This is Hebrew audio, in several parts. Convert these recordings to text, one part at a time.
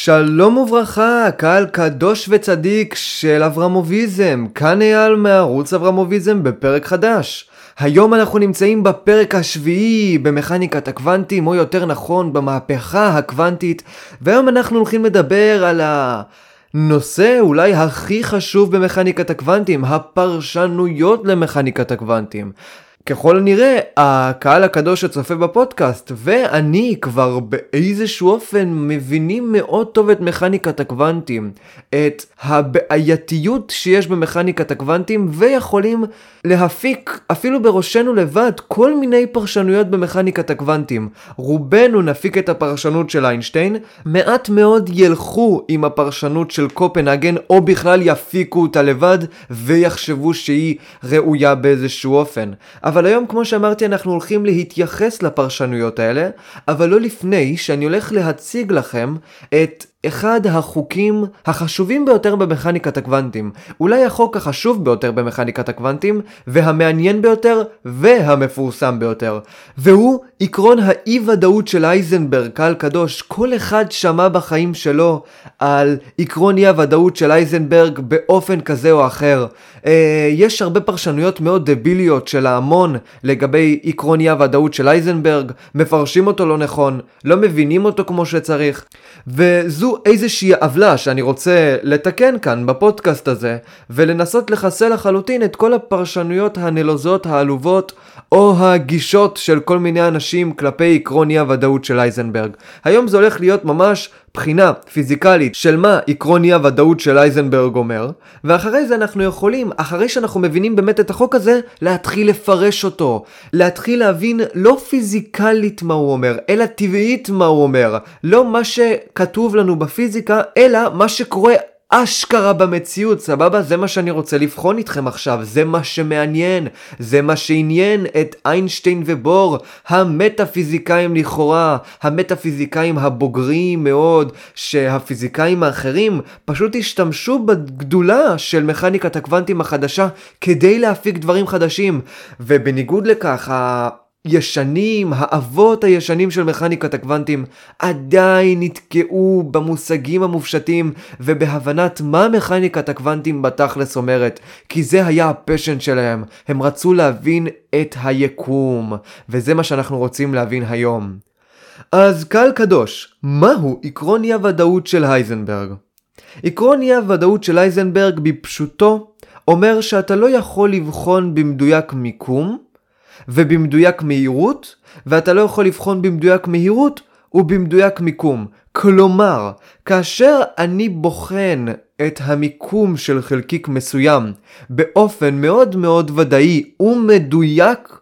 שלום וברכה, קהל קדוש וצדיק של אברמוביזם, כאן אייל מערוץ אברמוביזם בפרק חדש. היום אנחנו נמצאים בפרק השביעי במכניקת הקוונטים, או יותר נכון במהפכה הקוונטית, והיום אנחנו הולכים לדבר על הנושא אולי הכי חשוב במכניקת הקוונטים, הפרשנויות למכניקת הקוונטים. ככל הנראה, הקהל הקדוש שצופה בפודקאסט ואני כבר באיזשהו אופן מבינים מאוד טוב את מכניקת הקוונטים, את הבעייתיות שיש במכניקת הקוונטים ויכולים להפיק אפילו בראשנו לבד כל מיני פרשנויות במכניקת הקוונטים. רובנו נפיק את הפרשנות של איינשטיין, מעט מאוד ילכו עם הפרשנות של קופנהגן או בכלל יפיקו אותה לבד ויחשבו שהיא ראויה באיזשהו אופן. אבל אבל היום, כמו שאמרתי, אנחנו הולכים להתייחס לפרשנויות האלה, אבל לא לפני שאני הולך להציג לכם את אחד החוקים החשובים ביותר במכניקת הקוונטים. אולי החוק החשוב ביותר במכניקת הקוונטים, והמעניין ביותר, והמפורסם ביותר. והוא עקרון האי ודאות של אייזנברג, קהל קדוש. כל אחד שמע בחיים שלו על עקרון אי הוודאות של אייזנברג באופן כזה או אחר. אה, יש הרבה פרשנויות מאוד דביליות של ההמון לגבי עקרון אי הוודאות של אייזנברג, מפרשים אותו לא נכון, לא מבינים אותו כמו שצריך. וזו איזושהי עוולה שאני רוצה לתקן כאן בפודקאסט הזה, ולנסות לחסל לחלוטין את כל הפרשנויות הנלוזות, העלובות, או הגישות של כל מיני אנשים כלפי עקרון אי הוודאות של אייזנברג. היום זה הולך להיות ממש בחינה פיזיקלית של מה עקרון אי הוודאות של אייזנברג אומר, ואחרי זה אנחנו יכולים, אחרי שאנחנו מבינים באמת את החוק הזה, להתחיל לפרש אותו. להתחיל להבין לא פיזיקלית מה הוא אומר, אלא טבעית מה הוא אומר. לא מה שכתוב לנו בפיזיקה, אלא מה שקורה אשכרה במציאות, סבבה? זה מה שאני רוצה לבחון איתכם עכשיו, זה מה שמעניין, זה מה שעניין את איינשטיין ובור, המטאפיזיקאים לכאורה, המטאפיזיקאים הבוגרים מאוד, שהפיזיקאים האחרים פשוט השתמשו בגדולה של מכניקת הקוונטים החדשה כדי להפיק דברים חדשים, ובניגוד לכך, הישנים, האבות הישנים של מכניקת הקוונטים, עדיין נתקעו במושגים המופשטים ובהבנת מה מכניקת הקוונטים בתכלס אומרת, כי זה היה הפשן שלהם, הם רצו להבין את היקום, וזה מה שאנחנו רוצים להבין היום. אז קהל קדוש, מהו עקרון אי הוודאות של הייזנברג? עקרון אי הוודאות של הייזנברג בפשוטו אומר שאתה לא יכול לבחון במדויק מיקום, ובמדויק מהירות, ואתה לא יכול לבחון במדויק מהירות ובמדויק מיקום. כלומר, כאשר אני בוחן את המיקום של חלקיק מסוים באופן מאוד מאוד ודאי ומדויק,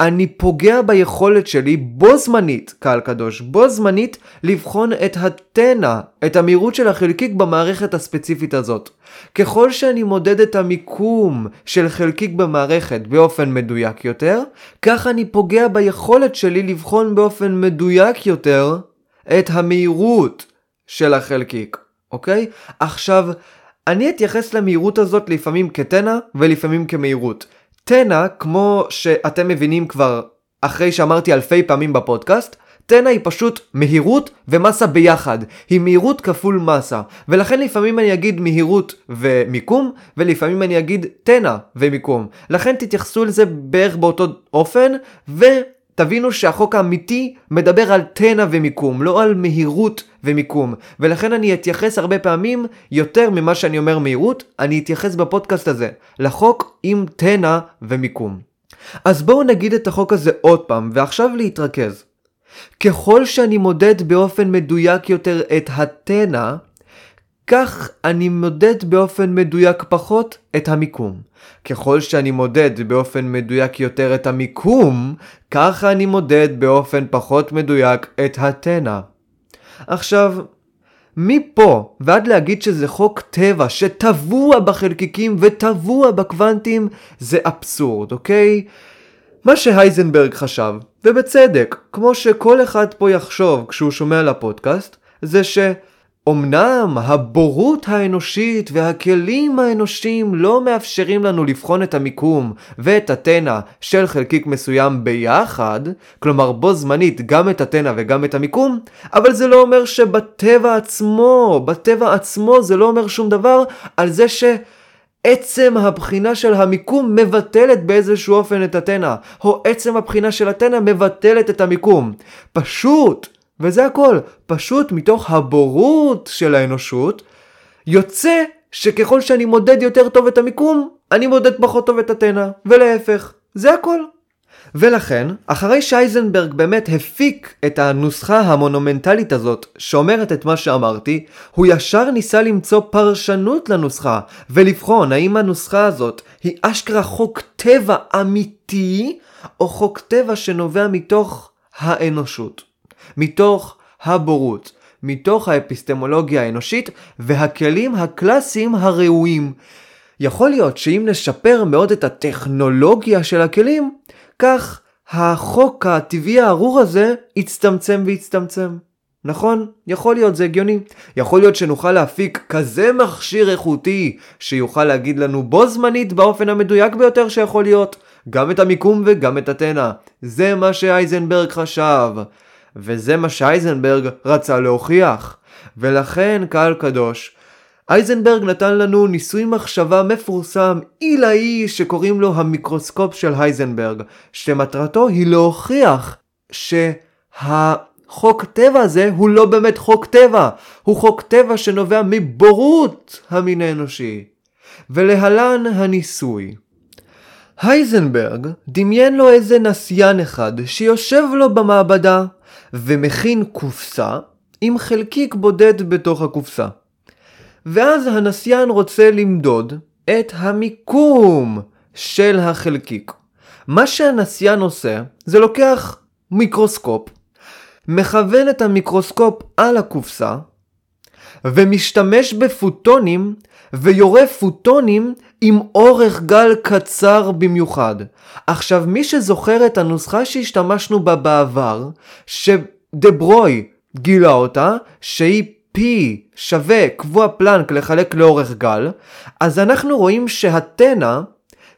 אני פוגע ביכולת שלי בו זמנית, קהל קדוש, בו זמנית לבחון את התנע, את המהירות של החלקיק במערכת הספציפית הזאת. ככל שאני מודד את המיקום של חלקיק במערכת באופן מדויק יותר, כך אני פוגע ביכולת שלי לבחון באופן מדויק יותר את המהירות של החלקיק, אוקיי? עכשיו, אני אתייחס למהירות הזאת לפעמים כתנע ולפעמים כמהירות. תנע, כמו שאתם מבינים כבר אחרי שאמרתי אלפי פעמים בפודקאסט, תנע היא פשוט מהירות ומסה ביחד. היא מהירות כפול מסה. ולכן לפעמים אני אגיד מהירות ומיקום, ולפעמים אני אגיד תנע ומיקום. לכן תתייחסו לזה בערך באותו אופן, ו... תבינו שהחוק האמיתי מדבר על תנע ומיקום, לא על מהירות ומיקום. ולכן אני אתייחס הרבה פעמים, יותר ממה שאני אומר מהירות, אני אתייחס בפודקאסט הזה לחוק עם תנע ומיקום. אז בואו נגיד את החוק הזה עוד פעם, ועכשיו להתרכז. ככל שאני מודד באופן מדויק יותר את התנע, כך אני מודד באופן מדויק פחות את המיקום. ככל שאני מודד באופן מדויק יותר את המיקום, ככה אני מודד באופן פחות מדויק את התנע. עכשיו, מפה ועד להגיד שזה חוק טבע שטבוע בחלקיקים וטבוע בקוונטים, זה אבסורד, אוקיי? מה שהייזנברג חשב, ובצדק, כמו שכל אחד פה יחשוב כשהוא שומע לפודקאסט, זה ש... אמנם הבורות האנושית והכלים האנושיים לא מאפשרים לנו לבחון את המיקום ואת התנע של חלקיק מסוים ביחד, כלומר בו זמנית גם את התנע וגם את המיקום, אבל זה לא אומר שבטבע עצמו, בטבע עצמו זה לא אומר שום דבר על זה ש... עצם הבחינה של המיקום מבטלת באיזשהו אופן את התנע, או עצם הבחינה של התנע מבטלת את המיקום. פשוט וזה הכל, פשוט מתוך הבורות של האנושות, יוצא שככל שאני מודד יותר טוב את המיקום, אני מודד פחות טוב את התנע, ולהפך, זה הכל. ולכן, אחרי שאייזנברג באמת הפיק את הנוסחה המונומנטלית הזאת, שאומרת את מה שאמרתי, הוא ישר ניסה למצוא פרשנות לנוסחה, ולבחון האם הנוסחה הזאת היא אשכרה חוק טבע אמיתי, או חוק טבע שנובע מתוך האנושות. מתוך הבורות, מתוך האפיסטמולוגיה האנושית והכלים הקלאסיים הראויים. יכול להיות שאם נשפר מאוד את הטכנולוגיה של הכלים, כך החוק הטבעי הארור הזה יצטמצם ויצטמצם. נכון? יכול להיות, זה הגיוני. יכול להיות שנוכל להפיק כזה מכשיר איכותי שיוכל להגיד לנו בו זמנית באופן המדויק ביותר שיכול להיות, גם את המיקום וגם את התנע. זה מה שאייזנברג חשב. וזה מה שאייזנברג רצה להוכיח. ולכן, קהל קדוש, אייזנברג נתן לנו ניסוי מחשבה מפורסם עילאי שקוראים לו המיקרוסקופ של הייזנברג, שמטרתו היא להוכיח שהחוק טבע הזה הוא לא באמת חוק טבע, הוא חוק טבע שנובע מבורות המין האנושי. ולהלן הניסוי. הייזנברג דמיין לו איזה נסיין אחד שיושב לו במעבדה ומכין קופסה עם חלקיק בודד בתוך הקופסה. ואז הנסיין רוצה למדוד את המיקום של החלקיק. מה שהנסיין עושה זה לוקח מיקרוסקופ, מכוון את המיקרוסקופ על הקופסה, ומשתמש בפוטונים ויורה פוטונים עם אורך גל קצר במיוחד. עכשיו, מי שזוכר את הנוסחה שהשתמשנו בה בעבר, שדברוי גילה אותה, שהיא P שווה קבוע פלנק לחלק לאורך גל, אז אנחנו רואים שהתנע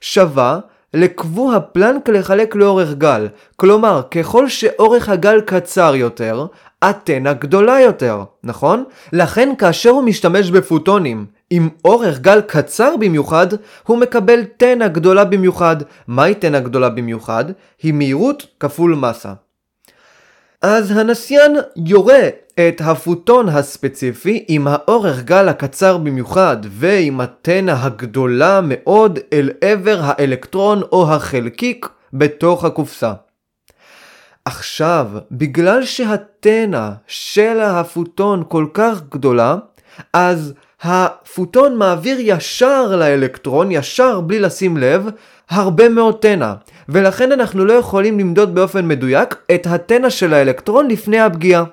שווה לקבוע פלנק לחלק לאורך גל. כלומר, ככל שאורך הגל קצר יותר, התנע גדולה יותר, נכון? לכן כאשר הוא משתמש בפוטונים עם אורך גל קצר במיוחד, הוא מקבל תנע גדולה במיוחד. מהי תנע גדולה במיוחד? היא מהירות כפול מסה. אז הנסיין יורה את הפוטון הספציפי עם האורך גל הקצר במיוחד ועם התנע הגדולה מאוד אל עבר האלקטרון או החלקיק בתוך הקופסה. עכשיו, בגלל שהתנע של הפוטון כל כך גדולה, אז הפוטון מעביר ישר לאלקטרון, ישר בלי לשים לב, הרבה מאוד תנע, ולכן אנחנו לא יכולים למדוד באופן מדויק את התנע של האלקטרון לפני הפגיעה.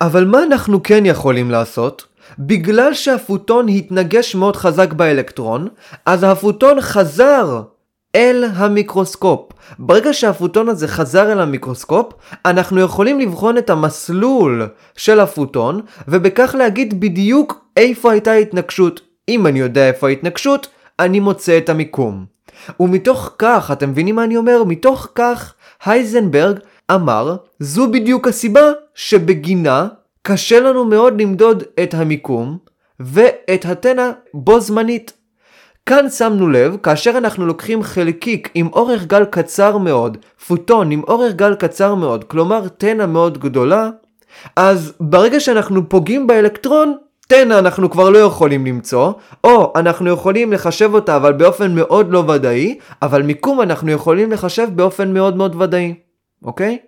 אבל מה אנחנו כן יכולים לעשות? בגלל שהפוטון התנגש מאוד חזק באלקטרון, אז הפוטון חזר אל המיקרוסקופ. ברגע שהפוטון הזה חזר אל המיקרוסקופ, אנחנו יכולים לבחון את המסלול של הפוטון, ובכך להגיד בדיוק איפה הייתה ההתנגשות. אם אני יודע איפה ההתנגשות, אני מוצא את המיקום. ומתוך כך, אתם מבינים מה אני אומר? מתוך כך, הייזנברג אמר, זו בדיוק הסיבה שבגינה קשה לנו מאוד למדוד את המיקום ואת התנע בו זמנית. כאן שמנו לב, כאשר אנחנו לוקחים חלקיק עם אורך גל קצר מאוד, פוטון עם אורך גל קצר מאוד, כלומר תנע מאוד גדולה, אז ברגע שאנחנו פוגעים באלקטרון, תנע אנחנו כבר לא יכולים למצוא, או אנחנו יכולים לחשב אותה אבל באופן מאוד לא ודאי, אבל מיקום אנחנו יכולים לחשב באופן מאוד מאוד ודאי, אוקיי?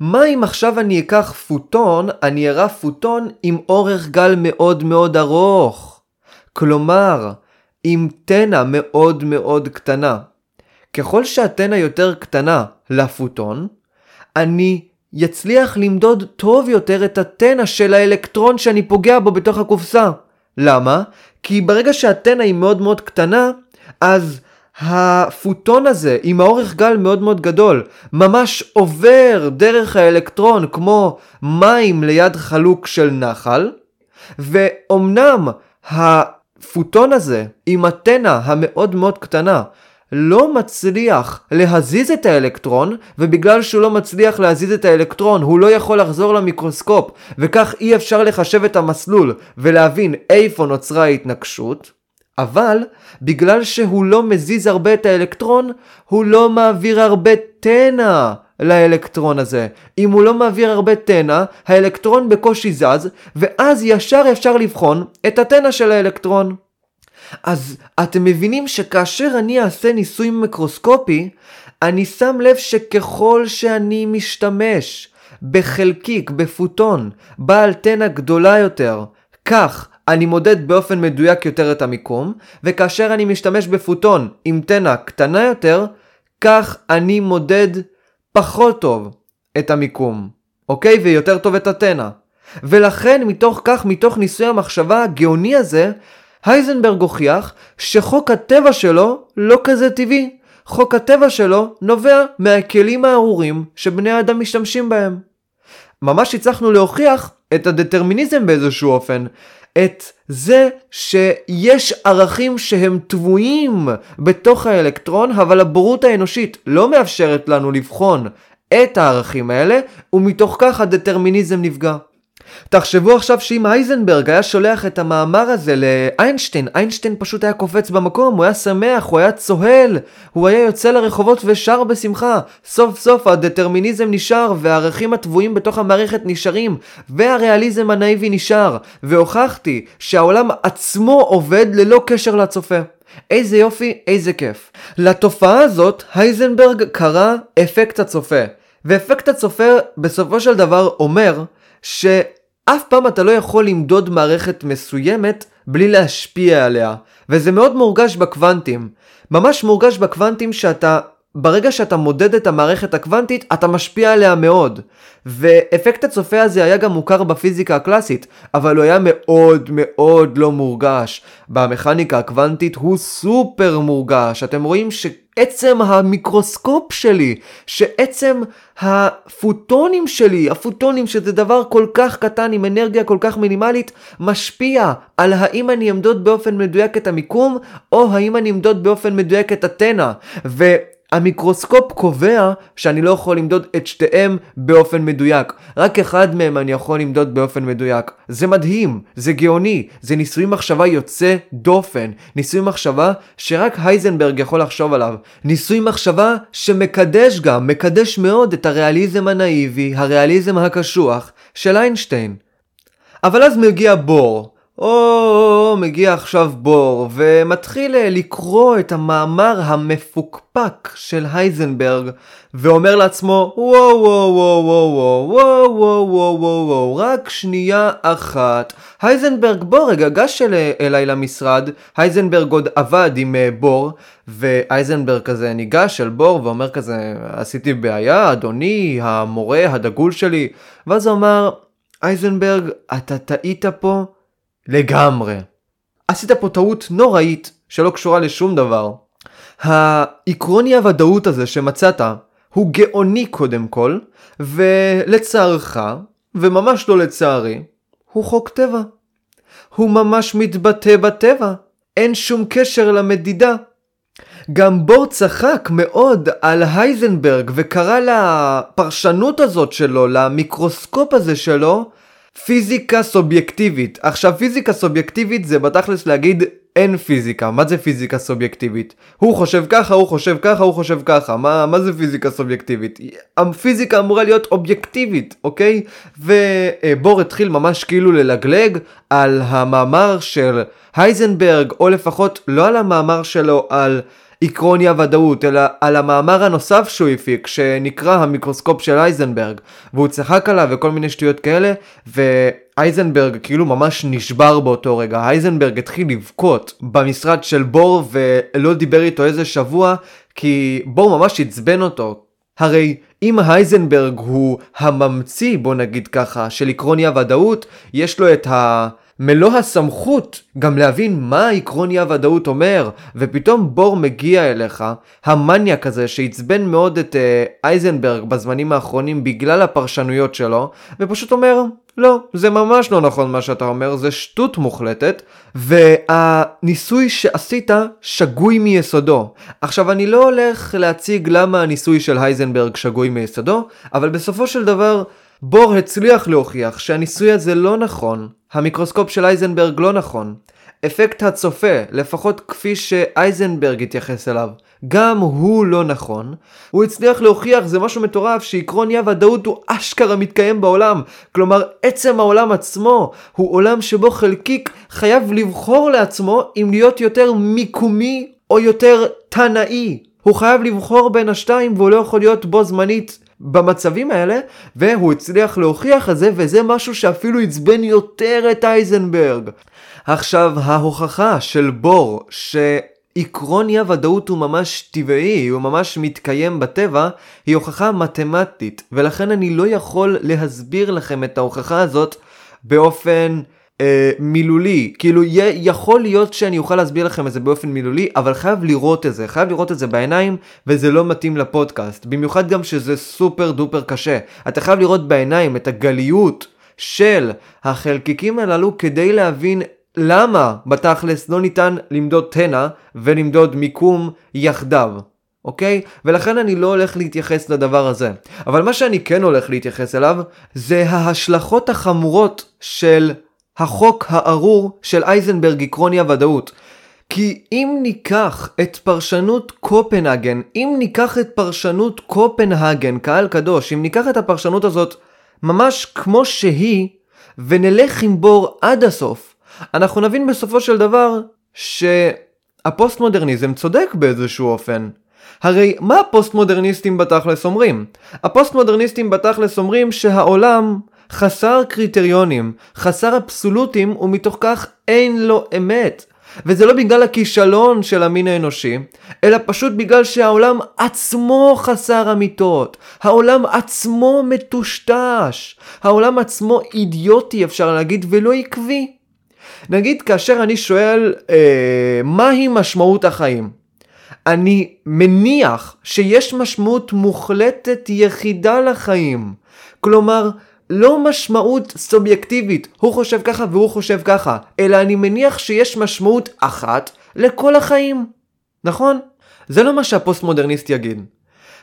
מה אם עכשיו אני אקח פוטון, אני אראה פוטון עם אורך גל מאוד מאוד ארוך? כלומר, עם תנע מאוד מאוד קטנה. ככל שהתנע יותר קטנה לפוטון, אני יצליח למדוד טוב יותר את התנע של האלקטרון שאני פוגע בו בתוך הקופסה. למה? כי ברגע שהתנע היא מאוד מאוד קטנה, אז הפוטון הזה עם האורך גל מאוד מאוד גדול ממש עובר דרך האלקטרון כמו מים ליד חלוק של נחל ואומנם הפוטון הזה עם אתנה המאוד מאוד קטנה לא מצליח להזיז את האלקטרון, ובגלל שהוא לא מצליח להזיז את האלקטרון, הוא לא יכול לחזור למיקרוסקופ, וכך אי אפשר לחשב את המסלול ולהבין איפה נוצרה ההתנגשות. אבל בגלל שהוא לא מזיז הרבה את האלקטרון, הוא לא מעביר הרבה תנע לאלקטרון הזה. אם הוא לא מעביר הרבה תנע, האלקטרון בקושי זז, ואז ישר אפשר לבחון את התנע של האלקטרון. אז אתם מבינים שכאשר אני אעשה ניסוי מיקרוסקופי, אני שם לב שככל שאני משתמש בחלקיק, בפוטון, בעל תנע גדולה יותר, כך אני מודד באופן מדויק יותר את המיקום, וכאשר אני משתמש בפוטון עם תנע קטנה יותר, כך אני מודד פחות טוב את המיקום, אוקיי? ויותר טוב את התנע. ולכן מתוך כך, מתוך ניסוי המחשבה הגאוני הזה, הייזנברג הוכיח שחוק הטבע שלו לא כזה טבעי. חוק הטבע שלו נובע מהכלים הארורים שבני האדם משתמשים בהם. ממש הצלחנו להוכיח את הדטרמיניזם באיזשהו אופן. את זה שיש ערכים שהם טבועים בתוך האלקטרון, אבל הבורות האנושית לא מאפשרת לנו לבחון את הערכים האלה, ומתוך כך הדטרמיניזם נפגע. תחשבו עכשיו שאם אייזנברג היה שולח את המאמר הזה לאיינשטיין, איינשטיין פשוט היה קופץ במקום, הוא היה שמח, הוא היה צוהל, הוא היה יוצא לרחובות ושר בשמחה. סוף סוף הדטרמיניזם נשאר, והערכים הטבועים בתוך המערכת נשארים, והריאליזם הנאיבי נשאר, והוכחתי שהעולם עצמו עובד ללא קשר לצופה. איזה יופי, איזה כיף. לתופעה הזאת, הייזנברג קרא אפקט הצופה. ואפקט הצופה בסופו של דבר אומר ש... אף פעם אתה לא יכול למדוד מערכת מסוימת בלי להשפיע עליה, וזה מאוד מורגש בקוונטים. ממש מורגש בקוונטים שאתה, ברגע שאתה מודד את המערכת הקוונטית, אתה משפיע עליה מאוד. ואפקט הצופה הזה היה גם מוכר בפיזיקה הקלאסית, אבל הוא היה מאוד מאוד לא מורגש. במכניקה הקוונטית הוא סופר מורגש. אתם רואים שעצם המיקרוסקופ שלי, שעצם הפוטונים שלי, הפוטונים שזה דבר כל כך קטן עם אנרגיה כל כך מינימלית, משפיע על האם אני אמדוד באופן מדויק את המיקום, או האם אני אמדוד באופן מדויק את התנע. ו... המיקרוסקופ קובע שאני לא יכול למדוד את שתיהם באופן מדויק. רק אחד מהם אני יכול למדוד באופן מדויק. זה מדהים, זה גאוני, זה ניסוי מחשבה יוצא דופן. ניסוי מחשבה שרק הייזנברג יכול לחשוב עליו. ניסוי מחשבה שמקדש גם, מקדש מאוד את הריאליזם הנאיבי, הריאליזם הקשוח של איינשטיין. אבל אז מגיע בור, או, מגיע עכשיו בור, ומתחיל אה, לקרוא את המאמר המפוקפק של הייזנברג, ואומר לעצמו, וואו וואו וואו וואו וואו וואו וואו וואו וואו רק שנייה אחת. הייזנברג, בוא רגע, גש אל, אליי למשרד, הייזנברג עוד עבד עם uh, בור, והייזנברג כזה ניגש אל בור ואומר כזה, עשיתי בעיה, אדוני, המורה הדגול שלי, ואז הוא אמר, הייזנברג, אתה טעית פה? לגמרי. עשית פה טעות נוראית שלא קשורה לשום דבר. העקרוני הוודאות הזה שמצאת הוא גאוני קודם כל, ולצערך, וממש לא לצערי, הוא חוק טבע. הוא ממש מתבטא בטבע. אין שום קשר למדידה. גם בור צחק מאוד על הייזנברג וקרא לפרשנות הזאת שלו, למיקרוסקופ הזה שלו, פיזיקה סובייקטיבית. עכשיו פיזיקה סובייקטיבית זה בתכלס להגיד אין פיזיקה. מה זה פיזיקה סובייקטיבית? הוא חושב ככה, הוא חושב ככה, הוא חושב ככה. מה, מה זה פיזיקה סובייקטיבית? הפיזיקה אמורה להיות אובייקטיבית, אוקיי? ובור התחיל ממש כאילו ללגלג על המאמר של הייזנברג, או לפחות לא על המאמר שלו, על עקרון אי הוודאות, אלא על המאמר הנוסף שהוא הפיק, שנקרא המיקרוסקופ של אייזנברג, והוא צחק עליו וכל מיני שטויות כאלה, ואייזנברג כאילו ממש נשבר באותו רגע. אייזנברג התחיל לבכות במשרד של בור ולא דיבר איתו איזה שבוע, כי בור ממש עצבן אותו. הרי אם הייזנברג הוא הממציא, בוא נגיד ככה, של עקרון אי הוודאות, יש לו את ה... מלוא הסמכות גם להבין מה עקרון אי הוודאות אומר, ופתאום בור מגיע אליך, המניאק הזה שעצבן מאוד את uh, אייזנברג בזמנים האחרונים בגלל הפרשנויות שלו, ופשוט אומר, לא, זה ממש לא נכון מה שאתה אומר, זה שטות מוחלטת, והניסוי שעשית שגוי מיסודו. עכשיו, אני לא הולך להציג למה הניסוי של הייזנברג שגוי מיסודו, אבל בסופו של דבר, בור הצליח להוכיח שהניסוי הזה לא נכון, המיקרוסקופ של אייזנברג לא נכון. אפקט הצופה, לפחות כפי שאייזנברג התייחס אליו, גם הוא לא נכון. הוא הצליח להוכיח, זה משהו מטורף, שעקרון אי הוודאות הוא אשכרה מתקיים בעולם. כלומר, עצם העולם עצמו הוא עולם שבו חלקיק חייב לבחור לעצמו אם להיות יותר מיקומי או יותר תנאי. הוא חייב לבחור בין השתיים והוא לא יכול להיות בו זמנית במצבים האלה, והוא הצליח להוכיח את זה, וזה משהו שאפילו עצבן יותר את אייזנברג. עכשיו, ההוכחה של בור, שעקרון אי הוודאות הוא ממש טבעי, הוא ממש מתקיים בטבע, היא הוכחה מתמטית, ולכן אני לא יכול להסביר לכם את ההוכחה הזאת באופן... אה, מילולי, כאילו יכול להיות שאני אוכל להסביר לכם את זה באופן מילולי, אבל חייב לראות את זה, חייב לראות את זה בעיניים, וזה לא מתאים לפודקאסט, במיוחד גם שזה סופר דופר קשה. אתה חייב לראות בעיניים את הגליות של החלקיקים הללו כדי להבין למה בתכלס לא ניתן למדוד תנע ולמדוד מיקום יחדיו. אוקיי? ולכן אני לא הולך להתייחס לדבר הזה. אבל מה שאני כן הולך להתייחס אליו, זה ההשלכות החמורות של החוק הארור של אייזנברג עקרוני הוודאות. כי אם ניקח את פרשנות קופנהגן, אם ניקח את פרשנות קופנהגן, קהל קדוש, אם ניקח את הפרשנות הזאת ממש כמו שהיא, ונלך עם בור עד הסוף, אנחנו נבין בסופו של דבר שהפוסט מודרניזם צודק באיזשהו אופן. הרי מה הפוסט מודרניסטים בתכלס אומרים? הפוסט מודרניסטים בתכלס אומרים שהעולם חסר קריטריונים, חסר אבסולוטים, ומתוך כך אין לו אמת. וזה לא בגלל הכישלון של המין האנושי, אלא פשוט בגלל שהעולם עצמו חסר אמיתות. העולם עצמו מטושטש. העולם עצמו אידיוטי אפשר להגיד, ולא עקבי. נגיד כאשר אני שואל אה, מהי משמעות החיים, אני מניח שיש משמעות מוחלטת יחידה לחיים. כלומר, לא משמעות סובייקטיבית, הוא חושב ככה והוא חושב ככה, אלא אני מניח שיש משמעות אחת לכל החיים. נכון? זה לא מה שהפוסט מודרניסט יגיד.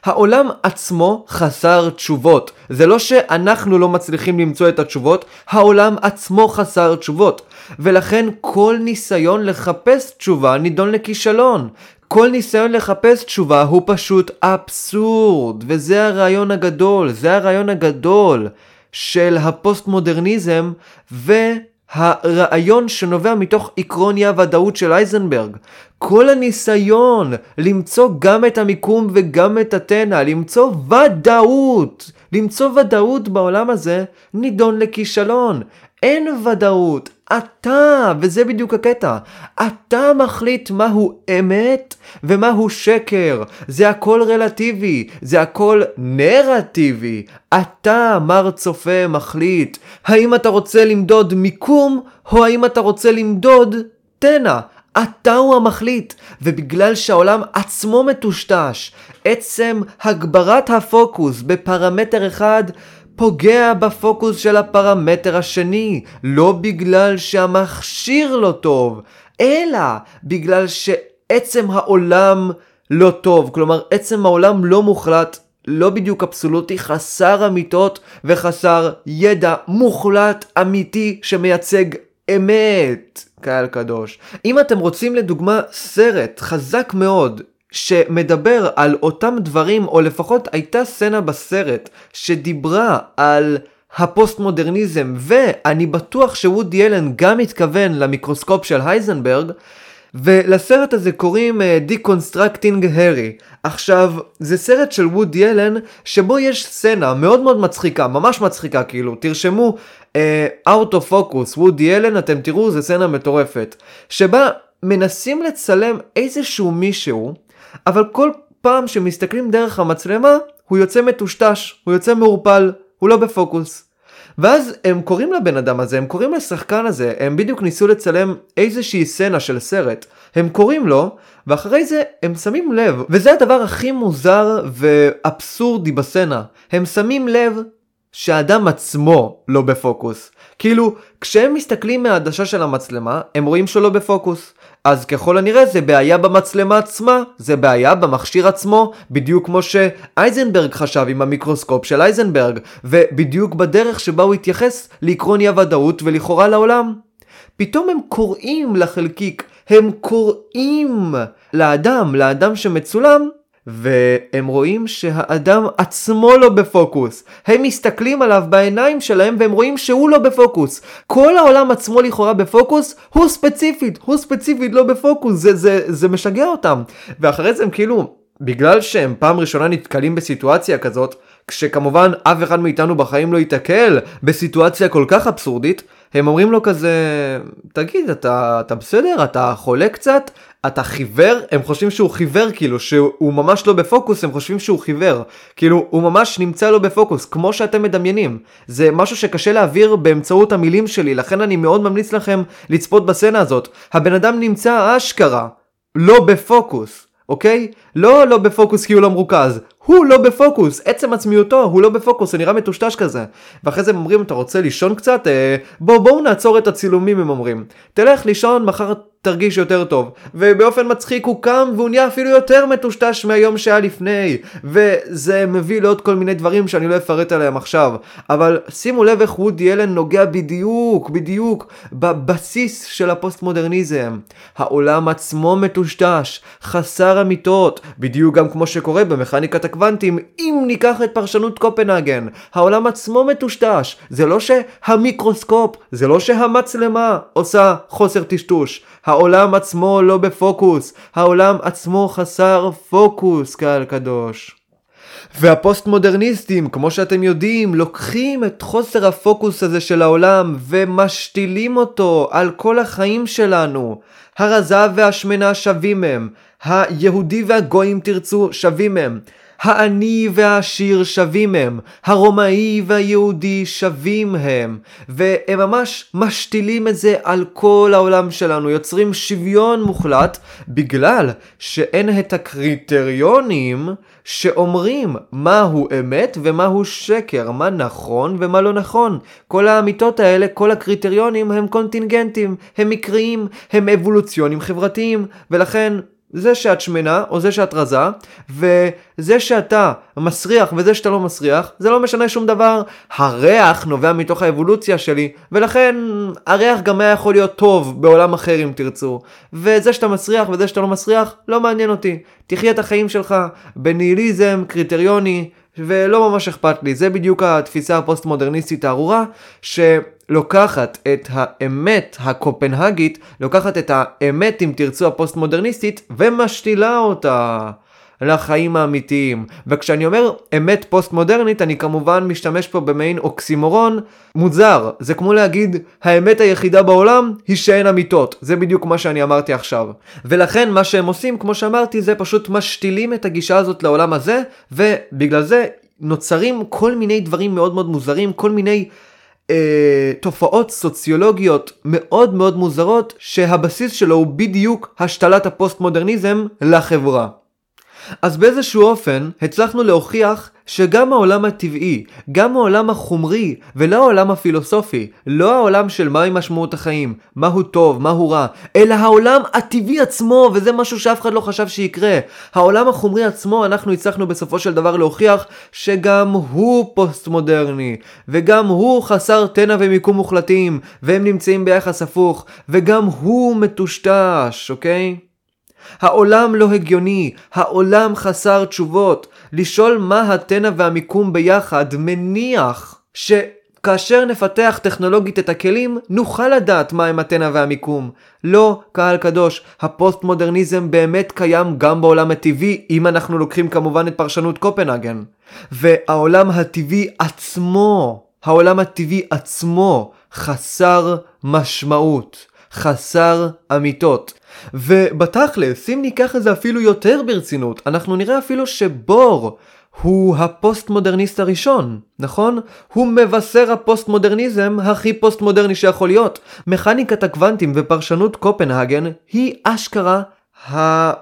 העולם עצמו חסר תשובות. זה לא שאנחנו לא מצליחים למצוא את התשובות, העולם עצמו חסר תשובות. ולכן כל ניסיון לחפש תשובה נידון לכישלון. כל ניסיון לחפש תשובה הוא פשוט אבסורד, וזה הרעיון הגדול, זה הרעיון הגדול. של הפוסט מודרניזם והרעיון שנובע מתוך עקרון אי הוודאות של אייזנברג. כל הניסיון למצוא גם את המיקום וגם את התנע, למצוא ודאות, למצוא ודאות בעולם הזה, נידון לכישלון. אין ודאות, אתה, וזה בדיוק הקטע, אתה מחליט מהו אמת ומהו שקר. זה הכל רלטיבי, זה הכל נרטיבי. אתה, מר צופה, מחליט האם אתה רוצה למדוד מיקום או האם אתה רוצה למדוד תנע. אתה הוא המחליט, ובגלל שהעולם עצמו מטושטש, עצם הגברת הפוקוס בפרמטר אחד פוגע בפוקוס של הפרמטר השני, לא בגלל שהמכשיר לא טוב, אלא בגלל שעצם העולם לא טוב, כלומר עצם העולם לא מוחלט, לא בדיוק אבסולוטי, חסר אמיתות וחסר ידע מוחלט אמיתי שמייצג אמת, קהל קדוש. אם אתם רוצים לדוגמה סרט חזק מאוד שמדבר על אותם דברים, או לפחות הייתה סצנה בסרט שדיברה על הפוסט מודרניזם, ואני בטוח שוודי אלן גם התכוון למיקרוסקופ של הייזנברג, ולסרט הזה קוראים uh, Deconstructing Harry. עכשיו, זה סרט של וודי אלן, שבו יש סצנה מאוד מאוד מצחיקה, ממש מצחיקה כאילו, תרשמו uh, Out of Focus, וודי אלן, אתם תראו, זו סצנה מטורפת, שבה מנסים לצלם איזשהו מישהו, אבל כל פעם שמסתכלים דרך המצלמה, הוא יוצא מטושטש, הוא יוצא מעורפל, הוא לא בפוקוס. ואז הם קוראים לבן אדם הזה, הם קוראים לשחקן הזה, הם בדיוק ניסו לצלם איזושהי סצנה של סרט. הם קוראים לו, ואחרי זה הם שמים לב, וזה הדבר הכי מוזר ואבסורדי בסצנה. הם שמים לב שהאדם עצמו לא בפוקוס. כאילו, כשהם מסתכלים מהעדשה של המצלמה, הם רואים שהוא לא בפוקוס. אז ככל הנראה זה בעיה במצלמה עצמה, זה בעיה במכשיר עצמו, בדיוק כמו שאייזנברג חשב עם המיקרוסקופ של אייזנברג, ובדיוק בדרך שבה הוא התייחס לעקרון אי הוודאות ולכאורה לעולם. פתאום הם קוראים לחלקיק, הם קוראים לאדם, לאדם שמצולם, והם רואים שהאדם עצמו לא בפוקוס. הם מסתכלים עליו בעיניים שלהם והם רואים שהוא לא בפוקוס. כל העולם עצמו לכאורה בפוקוס, הוא ספציפית, הוא ספציפית לא בפוקוס, זה, זה, זה משגע אותם. ואחרי זה הם כאילו, בגלל שהם פעם ראשונה נתקלים בסיטואציה כזאת, כשכמובן אף אחד מאיתנו בחיים לא ייתקל בסיטואציה כל כך אבסורדית, הם אומרים לו כזה, תגיד, אתה, אתה בסדר? אתה חולה קצת? אתה חיוור? הם חושבים שהוא חיוור, כאילו, שהוא ממש לא בפוקוס, הם חושבים שהוא חיוור. כאילו, הוא ממש נמצא לא בפוקוס, כמו שאתם מדמיינים. זה משהו שקשה להעביר באמצעות המילים שלי, לכן אני מאוד ממליץ לכם לצפות בסצנה הזאת. הבן אדם נמצא אשכרה, לא בפוקוס. אוקיי? לא לא בפוקוס כי הוא לא מרוכז, הוא לא בפוקוס, עצם עצמיותו הוא לא בפוקוס, זה נראה מטושטש כזה. ואחרי זה הם אומרים, אתה רוצה לישון קצת? אה, בוא בואו נעצור את הצילומים הם אומרים. תלך לישון, מחר תרגיש יותר טוב. ובאופן מצחיק הוא קם והוא נהיה אפילו יותר מטושטש מהיום שהיה לפני. וזה מביא לעוד כל מיני דברים שאני לא אפרט עליהם עכשיו. אבל שימו לב איך וודי אלן נוגע בדיוק, בדיוק, בבסיס של הפוסט מודרניזם. העולם עצמו מטושטש, חסר אמיתות, בדיוק גם כמו שקורה במכניקת הקוונטים, אם ניקח את פרשנות קופנהגן. העולם עצמו מטושטש. זה לא שהמיקרוסקופ, זה לא שהמצלמה עושה חוסר טשטוש. העולם עצמו לא בפוקוס, העולם עצמו חסר פוקוס, קהל קדוש. והפוסט מודרניסטים, כמו שאתם יודעים, לוקחים את חוסר הפוקוס הזה של העולם ומשתילים אותו על כל החיים שלנו. הרזה והשמנה שווים הם, היהודי והגויים תרצו שווים הם. העני והעשיר שווים הם, הרומאי והיהודי שווים הם, והם ממש משתילים את זה על כל העולם שלנו, יוצרים שוויון מוחלט, בגלל שאין את הקריטריונים שאומרים מהו אמת ומהו שקר, מה נכון ומה לא נכון. כל האמיתות האלה, כל הקריטריונים הם קונטינגנטים, הם מקריים, הם אבולוציונים חברתיים, ולכן זה שאת שמנה או זה שאת רזה, וזה שאתה מסריח וזה שאתה לא מסריח, זה לא משנה שום דבר. הריח נובע מתוך האבולוציה שלי, ולכן הריח גם היה יכול להיות טוב בעולם אחר אם תרצו. וזה שאתה מסריח וזה שאתה לא מסריח, לא מעניין אותי. תחיה את החיים שלך בניהיליזם קריטריוני, ולא ממש אכפת לי. זה בדיוק התפיסה הפוסט-מודרניסטית הארורה, שלוקחת את האמת הקופנהגית, לוקחת את האמת, אם תרצו, הפוסט-מודרניסטית, ומשתילה אותה. לחיים האמיתיים. וכשאני אומר אמת פוסט מודרנית, אני כמובן משתמש פה במעין אוקסימורון מוזר. זה כמו להגיד, האמת היחידה בעולם היא שאין אמיתות. זה בדיוק מה שאני אמרתי עכשיו. ולכן מה שהם עושים, כמו שאמרתי, זה פשוט משתילים את הגישה הזאת לעולם הזה, ובגלל זה נוצרים כל מיני דברים מאוד מאוד מוזרים, כל מיני... אה, תופעות סוציולוגיות מאוד מאוד מוזרות שהבסיס שלו הוא בדיוק השתלת הפוסט מודרניזם לחברה. אז באיזשהו אופן הצלחנו להוכיח שגם העולם הטבעי, גם העולם החומרי ולא העולם הפילוסופי, לא העולם של מהי משמעות החיים, מהו טוב, מהו רע, אלא העולם הטבעי עצמו, וזה משהו שאף אחד לא חשב שיקרה. העולם החומרי עצמו, אנחנו הצלחנו בסופו של דבר להוכיח שגם הוא פוסט מודרני, וגם הוא חסר תנע ומיקום מוחלטים, והם נמצאים ביחס הפוך, וגם הוא מטושטש, אוקיי? העולם לא הגיוני, העולם חסר תשובות. לשאול מה התנע והמיקום ביחד מניח שכאשר נפתח טכנולוגית את הכלים, נוכל לדעת מהם התנע והמיקום. לא, קהל קדוש, הפוסט מודרניזם באמת קיים גם בעולם הטבעי, אם אנחנו לוקחים כמובן את פרשנות קופנהגן. והעולם הטבעי עצמו, העולם הטבעי עצמו, חסר משמעות, חסר אמיתות. ובתכלס, אם ניקח את זה אפילו יותר ברצינות, אנחנו נראה אפילו שבור הוא הפוסט מודרניסט הראשון, נכון? הוא מבשר הפוסט מודרניזם הכי פוסט מודרני שיכול להיות. מכניקת הקוונטים ופרשנות קופנהגן היא אשכרה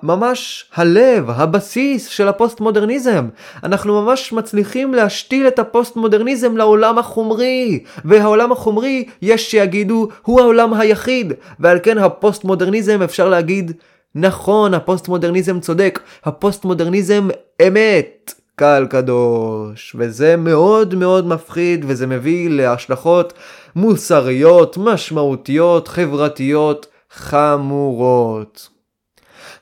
ממש הלב, הבסיס של הפוסט מודרניזם. אנחנו ממש מצליחים להשתיל את הפוסט מודרניזם לעולם החומרי, והעולם החומרי יש שיגידו הוא העולם היחיד, ועל כן הפוסט מודרניזם אפשר להגיד נכון, הפוסט מודרניזם צודק, הפוסט מודרניזם אמת. קהל קדוש, וזה מאוד מאוד מפחיד וזה מביא להשלכות מוסריות, משמעותיות, חברתיות, חמורות.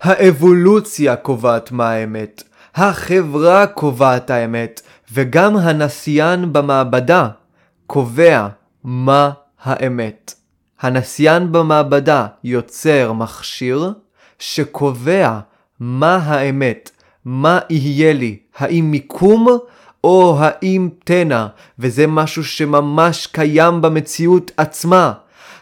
האבולוציה קובעת מה האמת, החברה קובעת האמת, וגם הנסיין במעבדה קובע מה האמת. הנסיין במעבדה יוצר מכשיר שקובע מה האמת, מה יהיה לי, האם מיקום או האם תנע, וזה משהו שממש קיים במציאות עצמה.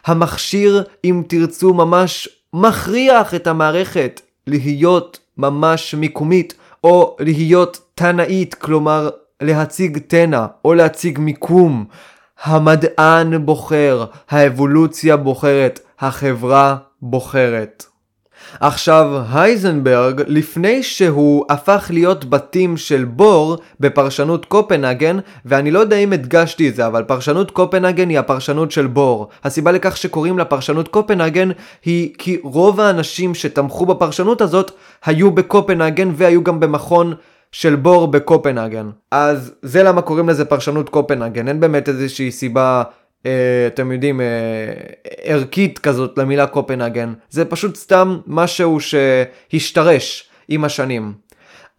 המכשיר, אם תרצו, ממש מכריח את המערכת להיות ממש מיקומית, או להיות תנאית, כלומר להציג תנע, או להציג מיקום. המדען בוחר, האבולוציה בוחרת, החברה בוחרת. עכשיו, הייזנברג, לפני שהוא הפך להיות בתים של בור בפרשנות קופנהגן, ואני לא יודע אם הדגשתי את זה, אבל פרשנות קופנהגן היא הפרשנות של בור. הסיבה לכך שקוראים לה פרשנות קופנהגן היא כי רוב האנשים שתמכו בפרשנות הזאת היו בקופנהגן והיו גם במכון של בור בקופנהגן. אז זה למה קוראים לזה פרשנות קופנהגן, אין באמת איזושהי סיבה אתם יודעים, אה, ערכית כזאת למילה קופנהגן. זה פשוט סתם משהו שהשתרש עם השנים.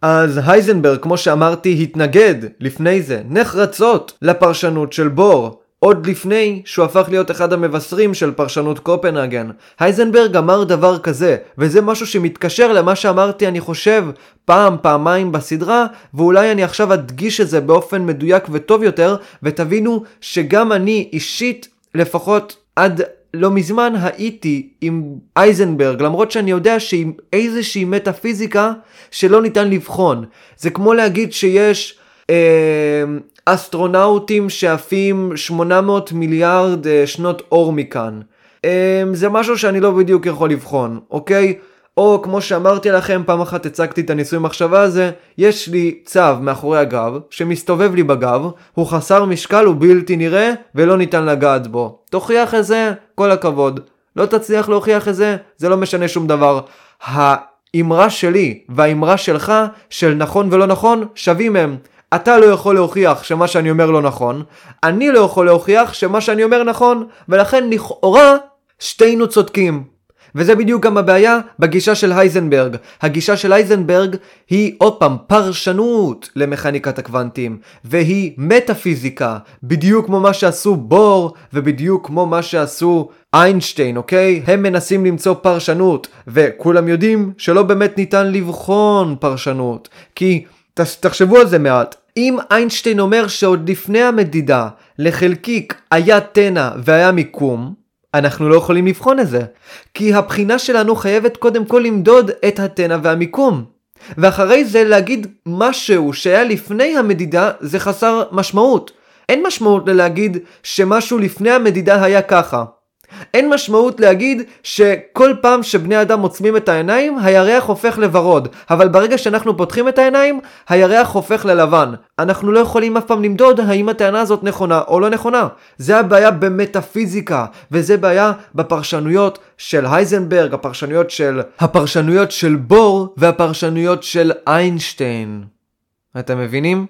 אז הייזנברג, כמו שאמרתי, התנגד לפני זה, נחרצות, לפרשנות של בור. עוד לפני שהוא הפך להיות אחד המבשרים של פרשנות קופנהגן. הייזנברג אמר דבר כזה, וזה משהו שמתקשר למה שאמרתי אני חושב פעם, פעמיים בסדרה, ואולי אני עכשיו אדגיש את זה באופן מדויק וטוב יותר, ותבינו שגם אני אישית, לפחות עד לא מזמן הייתי עם אייזנברג, למרות שאני יודע שעם איזושהי מטאפיזיקה שלא ניתן לבחון. זה כמו להגיד שיש... אה, אסטרונאוטים שעפים 800 מיליארד אה, שנות אור מכאן. אה, זה משהו שאני לא בדיוק יכול לבחון, אוקיי? או כמו שאמרתי לכם, פעם אחת הצגתי את הניסוי מחשבה הזה, יש לי צו מאחורי הגב, שמסתובב לי בגב, הוא חסר משקל, הוא בלתי נראה, ולא ניתן לגעת בו. תוכיח את זה, כל הכבוד. לא תצליח להוכיח את זה, זה לא משנה שום דבר. האמרה שלי והאמרה שלך, של נכון ולא נכון, שווים הם. אתה לא יכול להוכיח שמה שאני אומר לא נכון, אני לא יכול להוכיח שמה שאני אומר נכון, ולכן לכאורה שתינו צודקים. וזה בדיוק גם הבעיה בגישה של הייזנברג. הגישה של הייזנברג היא עוד פעם פרשנות למכניקת הקוונטים, והיא מטאפיזיקה, בדיוק כמו מה שעשו בור, ובדיוק כמו מה שעשו איינשטיין, אוקיי? הם מנסים למצוא פרשנות, וכולם יודעים שלא באמת ניתן לבחון פרשנות, כי תחשבו על זה מעט. אם איינשטיין אומר שעוד לפני המדידה לחלקיק היה תנע והיה מיקום, אנחנו לא יכולים לבחון את זה. כי הבחינה שלנו חייבת קודם כל למדוד את התנע והמיקום. ואחרי זה להגיד משהו שהיה לפני המדידה זה חסר משמעות. אין משמעות ללהגיד שמשהו לפני המדידה היה ככה. אין משמעות להגיד שכל פעם שבני אדם עוצמים את העיניים, הירח הופך לוורוד. אבל ברגע שאנחנו פותחים את העיניים, הירח הופך ללבן. אנחנו לא יכולים אף פעם למדוד האם הטענה הזאת נכונה או לא נכונה. זה הבעיה במטאפיזיקה, וזה בעיה בפרשנויות של הייזנברג, הפרשנויות של... הפרשנויות של בור והפרשנויות של איינשטיין. אתם מבינים?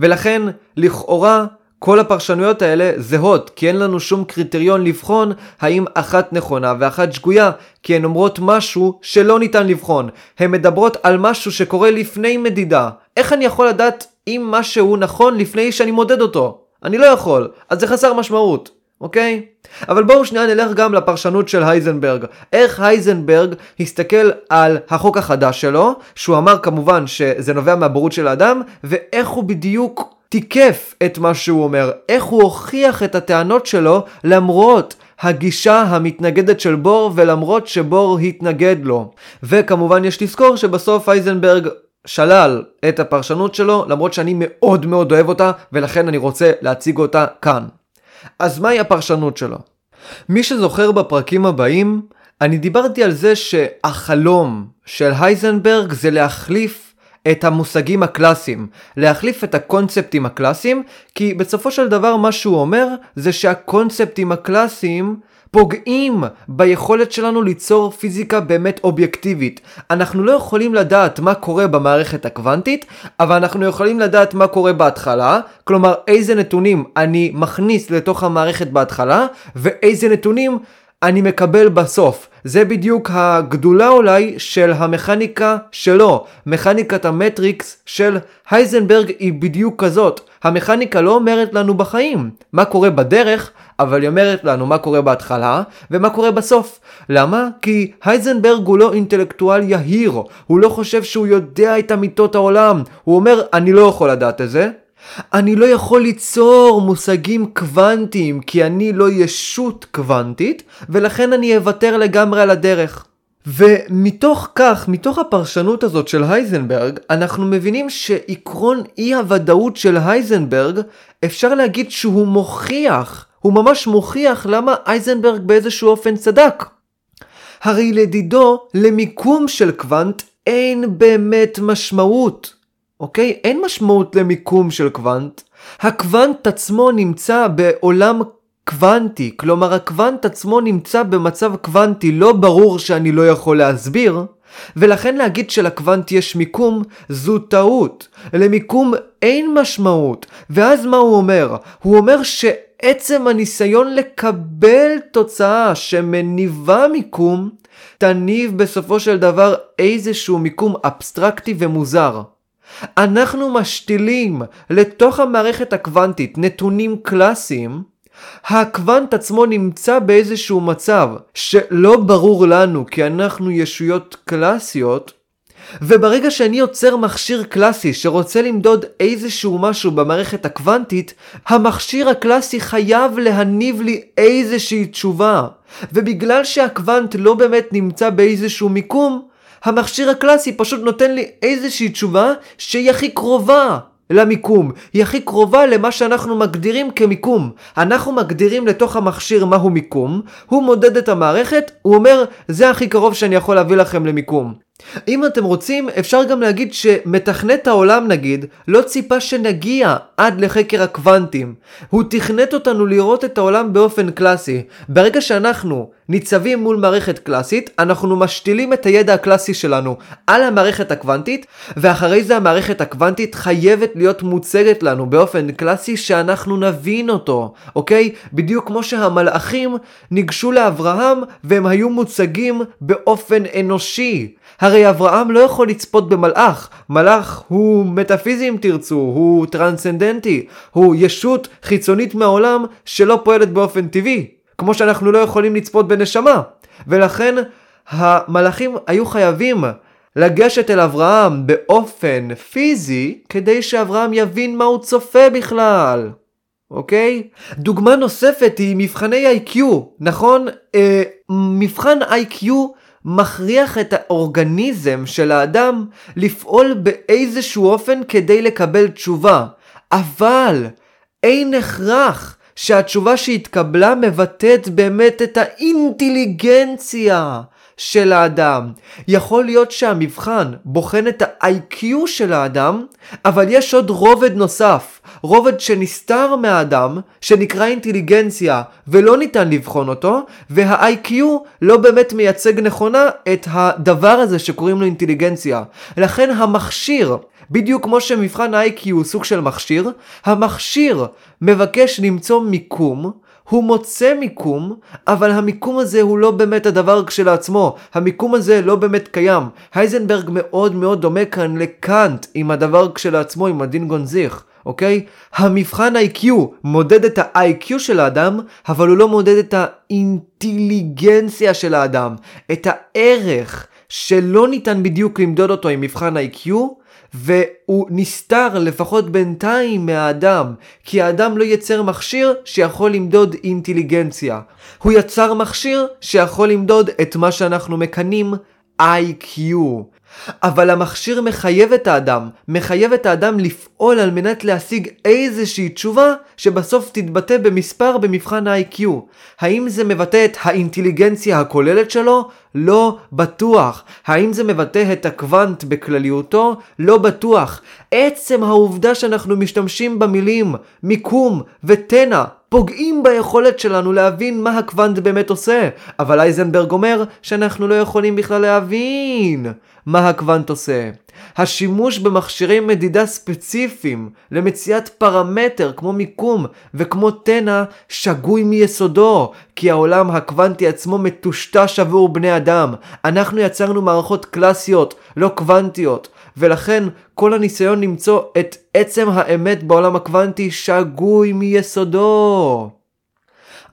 ולכן, לכאורה, כל הפרשנויות האלה זהות, כי אין לנו שום קריטריון לבחון האם אחת נכונה ואחת שגויה, כי הן אומרות משהו שלא ניתן לבחון. הן מדברות על משהו שקורה לפני מדידה. איך אני יכול לדעת אם משהו נכון לפני שאני מודד אותו? אני לא יכול, אז זה חסר משמעות, אוקיי? אבל בואו שנייה נלך גם לפרשנות של הייזנברג. איך הייזנברג הסתכל על החוק החדש שלו, שהוא אמר כמובן שזה נובע מהבורות של האדם, ואיך הוא בדיוק תיקף את מה שהוא אומר, איך הוא הוכיח את הטענות שלו למרות הגישה המתנגדת של בור ולמרות שבור התנגד לו. וכמובן יש לזכור שבסוף אייזנברג שלל את הפרשנות שלו למרות שאני מאוד מאוד אוהב אותה ולכן אני רוצה להציג אותה כאן. אז מהי הפרשנות שלו? מי שזוכר בפרקים הבאים, אני דיברתי על זה שהחלום של הייזנברג זה להחליף את המושגים הקלאסיים, להחליף את הקונספטים הקלאסיים, כי בסופו של דבר מה שהוא אומר זה שהקונספטים הקלאסיים פוגעים ביכולת שלנו ליצור פיזיקה באמת אובייקטיבית. אנחנו לא יכולים לדעת מה קורה במערכת הקוונטית, אבל אנחנו יכולים לדעת מה קורה בהתחלה, כלומר איזה נתונים אני מכניס לתוך המערכת בהתחלה, ואיזה נתונים אני מקבל בסוף. זה בדיוק הגדולה אולי של המכניקה שלו. מכניקת המטריקס של הייזנברג היא בדיוק כזאת. המכניקה לא אומרת לנו בחיים מה קורה בדרך, אבל היא אומרת לנו מה קורה בהתחלה ומה קורה בסוף. למה? כי הייזנברג הוא לא אינטלקטואל יהיר, הוא לא חושב שהוא יודע את אמיתות העולם. הוא אומר, אני לא יכול לדעת את זה, אני לא יכול ליצור מושגים קוונטיים כי אני לא ישות קוונטית, ולכן אני אוותר לגמרי על הדרך. ומתוך כך, מתוך הפרשנות הזאת של הייזנברג, אנחנו מבינים שעקרון אי הוודאות של הייזנברג, אפשר להגיד שהוא מוכיח, הוא ממש מוכיח למה הייזנברג באיזשהו אופן צדק. הרי לדידו, למיקום של קוונט אין באמת משמעות. אוקיי? אין משמעות למיקום של קוונט. הקוונט עצמו נמצא בעולם קוונטי, כלומר הקוונט עצמו נמצא במצב קוונטי, לא ברור שאני לא יכול להסביר, ולכן להגיד שלקוונט יש מיקום זו טעות. למיקום אין משמעות. ואז מה הוא אומר? הוא אומר שעצם הניסיון לקבל תוצאה שמניבה מיקום, תניב בסופו של דבר איזשהו מיקום אבסטרקטי ומוזר. אנחנו משתילים לתוך המערכת הקוונטית נתונים קלאסיים, הקוונט עצמו נמצא באיזשהו מצב שלא ברור לנו כי אנחנו ישויות קלאסיות, וברגע שאני יוצר מכשיר קלאסי שרוצה למדוד איזשהו משהו במערכת הקוונטית, המכשיר הקלאסי חייב להניב לי איזושהי תשובה. ובגלל שהקוונט לא באמת נמצא באיזשהו מיקום, המכשיר הקלאסי פשוט נותן לי איזושהי תשובה שהיא הכי קרובה למיקום, היא הכי קרובה למה שאנחנו מגדירים כמיקום. אנחנו מגדירים לתוך המכשיר מהו מיקום, הוא מודד את המערכת, הוא אומר זה הכי קרוב שאני יכול להביא לכם למיקום. אם אתם רוצים, אפשר גם להגיד שמתכנת העולם נגיד, לא ציפה שנגיע עד לחקר הקוונטים. הוא תכנת אותנו לראות את העולם באופן קלאסי. ברגע שאנחנו ניצבים מול מערכת קלאסית, אנחנו משתילים את הידע הקלאסי שלנו על המערכת הקוונטית, ואחרי זה המערכת הקוונטית חייבת להיות מוצגת לנו באופן קלאסי שאנחנו נבין אותו, אוקיי? בדיוק כמו שהמלאכים ניגשו לאברהם והם היו מוצגים באופן אנושי. הרי אברהם לא יכול לצפות במלאך, מלאך הוא מטאפיזי אם תרצו, הוא טרנסצנדנטי, הוא ישות חיצונית מהעולם שלא פועלת באופן טבעי, כמו שאנחנו לא יכולים לצפות בנשמה. ולכן המלאכים היו חייבים לגשת אל אברהם באופן פיזי, כדי שאברהם יבין מה הוא צופה בכלל. אוקיי? דוגמה נוספת היא מבחני IQ, נכון? אה, מבחן IQ מכריח את האורגניזם של האדם לפעול באיזשהו אופן כדי לקבל תשובה. אבל אין הכרח שהתשובה שהתקבלה מבטאת באמת את האינטליגנציה של האדם. יכול להיות שהמבחן בוחן את ה-IQ של האדם, אבל יש עוד רובד נוסף, רובד שנסתר מהאדם, שנקרא אינטליגנציה, ולא ניתן לבחון אותו, וה-IQ לא באמת מייצג נכונה את הדבר הזה שקוראים לו אינטליגנציה. לכן המכשיר, בדיוק כמו שמבחן ה-IQ הוא סוג של מכשיר, המכשיר מבקש למצוא מיקום, הוא מוצא מיקום, אבל המיקום הזה הוא לא באמת הדבר כשלעצמו. המיקום הזה לא באמת קיים. הייזנברג מאוד מאוד דומה כאן לקאנט עם הדבר כשלעצמו, עם הדין גונזיך. אוקיי? המבחן IQ מודד את ה-IQ של האדם, אבל הוא לא מודד את האינטליגנציה של האדם. את הערך שלא ניתן בדיוק למדוד אותו עם מבחן IQ, והוא נסתר לפחות בינתיים מהאדם, כי האדם לא יצר מכשיר שיכול למדוד אינטליגנציה. הוא יצר מכשיר שיכול למדוד את מה שאנחנו מקנים IQ. אבל המכשיר מחייב את האדם, מחייב את האדם לפעול על מנת להשיג איזושהי תשובה שבסוף תתבטא במספר במבחן ה-IQ. האם זה מבטא את האינטליגנציה הכוללת שלו? לא בטוח. האם זה מבטא את הקוונט בכלליותו? לא בטוח. עצם העובדה שאנחנו משתמשים במילים מיקום ותנע פוגעים ביכולת שלנו להבין מה הקוונט באמת עושה. אבל אייזנברג אומר שאנחנו לא יכולים בכלל להבין מה הקוונט עושה. השימוש במכשירי מדידה ספציפיים למציאת פרמטר כמו מיקום וכמו תנע שגוי מיסודו, כי העולם הקוונטי עצמו מטושטש עבור בני אדם. אנחנו יצרנו מערכות קלאסיות, לא קוונטיות, ולכן כל הניסיון למצוא את עצם האמת בעולם הקוונטי שגוי מיסודו.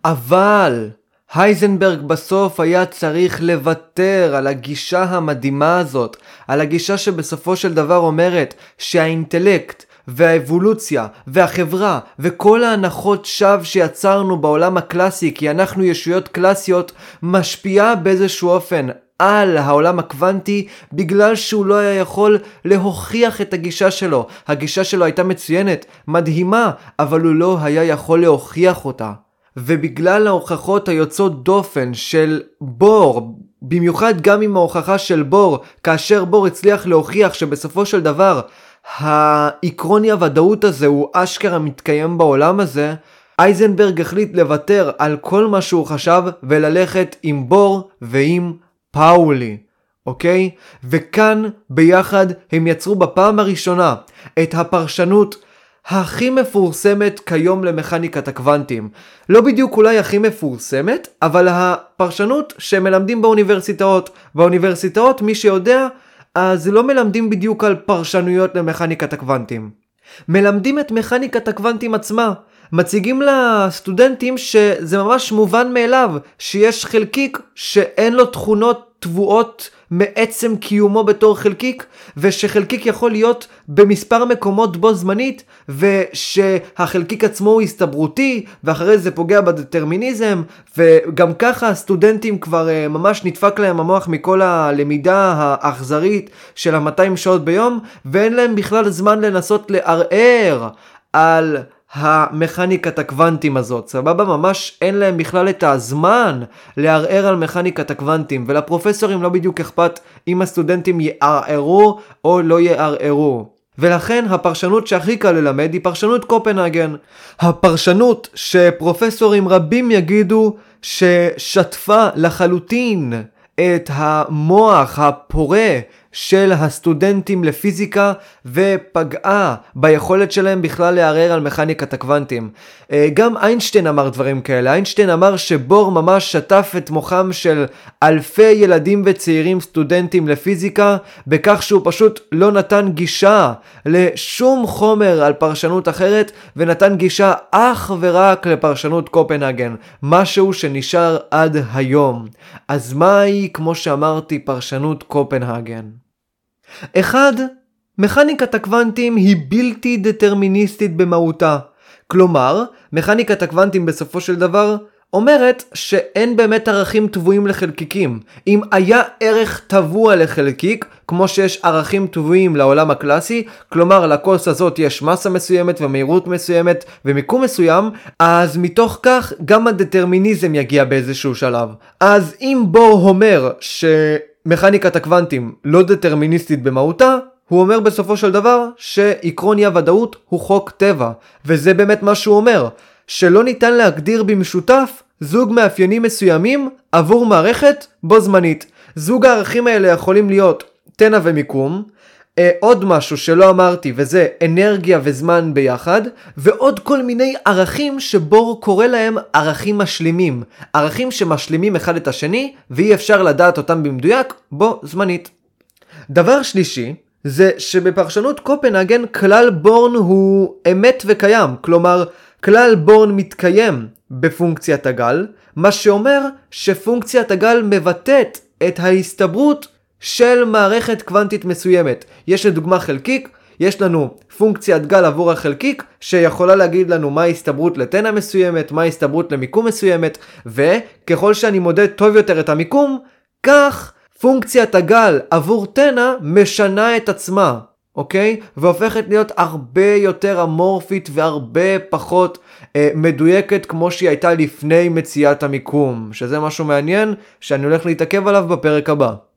אבל הייזנברג בסוף היה צריך לוותר על הגישה המדהימה הזאת, על הגישה שבסופו של דבר אומרת שהאינטלקט והאבולוציה והחברה וכל ההנחות שווא שיצרנו בעולם הקלאסי כי אנחנו ישויות קלאסיות משפיעה באיזשהו אופן על העולם הקוונטי בגלל שהוא לא היה יכול להוכיח את הגישה שלו. הגישה שלו הייתה מצוינת, מדהימה, אבל הוא לא היה יכול להוכיח אותה. ובגלל ההוכחות היוצאות דופן של בור, במיוחד גם עם ההוכחה של בור, כאשר בור הצליח להוכיח שבסופו של דבר העקרון אי הוודאות הזה הוא אשכרה מתקיים בעולם הזה, אייזנברג החליט לוותר על כל מה שהוא חשב וללכת עם בור ועם פאולי, אוקיי? וכאן ביחד הם יצרו בפעם הראשונה את הפרשנות הכי מפורסמת כיום למכניקת הקוונטים. לא בדיוק אולי הכי מפורסמת, אבל הפרשנות שמלמדים באוניברסיטאות. באוניברסיטאות, מי שיודע, אז לא מלמדים בדיוק על פרשנויות למכניקת הקוונטים. מלמדים את מכניקת הקוונטים עצמה. מציגים לסטודנטים שזה ממש מובן מאליו שיש חלקיק שאין לו תכונות טבועות מעצם קיומו בתור חלקיק, ושחלקיק יכול להיות במספר מקומות בו זמנית, ושהחלקיק עצמו הוא הסתברותי, ואחרי זה פוגע בדטרמיניזם, וגם ככה הסטודנטים כבר uh, ממש נדפק להם המוח מכל הלמידה האכזרית של ה-200 שעות ביום, ואין להם בכלל זמן לנסות לערער על המכניקת הקוונטים הזאת, סבבה? ממש אין להם בכלל את הזמן לערער על מכניקת הקוונטים, ולפרופסורים לא בדיוק אכפת אם הסטודנטים יערערו או לא יערערו. ולכן הפרשנות שהכי קל ללמד היא פרשנות קופנהגן. הפרשנות שפרופסורים רבים יגידו ששטפה לחלוטין את המוח הפורה של הסטודנטים לפיזיקה ופגעה ביכולת שלהם בכלל לערער על מכניקת הקוונטים. אה, גם איינשטיין אמר דברים כאלה, איינשטיין אמר שבור ממש שטף את מוחם של אלפי ילדים וצעירים סטודנטים לפיזיקה בכך שהוא פשוט לא נתן גישה לשום חומר על פרשנות אחרת ונתן גישה אך ורק לפרשנות קופנהגן, משהו שנשאר עד היום. אז מהי, כמו שאמרתי, פרשנות קופנהגן? אחד, מכניקת הקוונטים היא בלתי דטרמיניסטית במהותה. כלומר, מכניקת הקוונטים בסופו של דבר אומרת שאין באמת ערכים טבועים לחלקיקים. אם היה ערך טבוע לחלקיק, כמו שיש ערכים טבועים לעולם הקלאסי, כלומר לכוס הזאת יש מסה מסוימת ומהירות מסוימת ומיקום מסוים, אז מתוך כך גם הדטרמיניזם יגיע באיזשהו שלב. אז אם בור אומר ש... מכניקת הקוונטים לא דטרמיניסטית במהותה, הוא אומר בסופו של דבר שעקרון אי הוודאות הוא חוק טבע, וזה באמת מה שהוא אומר, שלא ניתן להגדיר במשותף זוג מאפיינים מסוימים עבור מערכת בו זמנית. זוג הערכים האלה יכולים להיות תנע ומיקום, אה, עוד משהו שלא אמרתי וזה אנרגיה וזמן ביחד ועוד כל מיני ערכים שבור קורא להם ערכים משלימים ערכים שמשלימים אחד את השני ואי אפשר לדעת אותם במדויק בו זמנית. דבר שלישי זה שבפרשנות קופנהגן כלל בורן הוא אמת וקיים כלומר כלל בורן מתקיים בפונקציית הגל מה שאומר שפונקציית הגל מבטאת את ההסתברות של מערכת קוונטית מסוימת. יש לדוגמה חלקיק, יש לנו פונקציית גל עבור החלקיק, שיכולה להגיד לנו מה ההסתברות לטנא מסוימת, מה ההסתברות למיקום מסוימת, וככל שאני מודד טוב יותר את המיקום, כך פונקציית הגל עבור תנא משנה את עצמה, אוקיי? והופכת להיות הרבה יותר אמורפית והרבה פחות אה, מדויקת כמו שהיא הייתה לפני מציאת המיקום, שזה משהו מעניין שאני הולך להתעכב עליו בפרק הבא.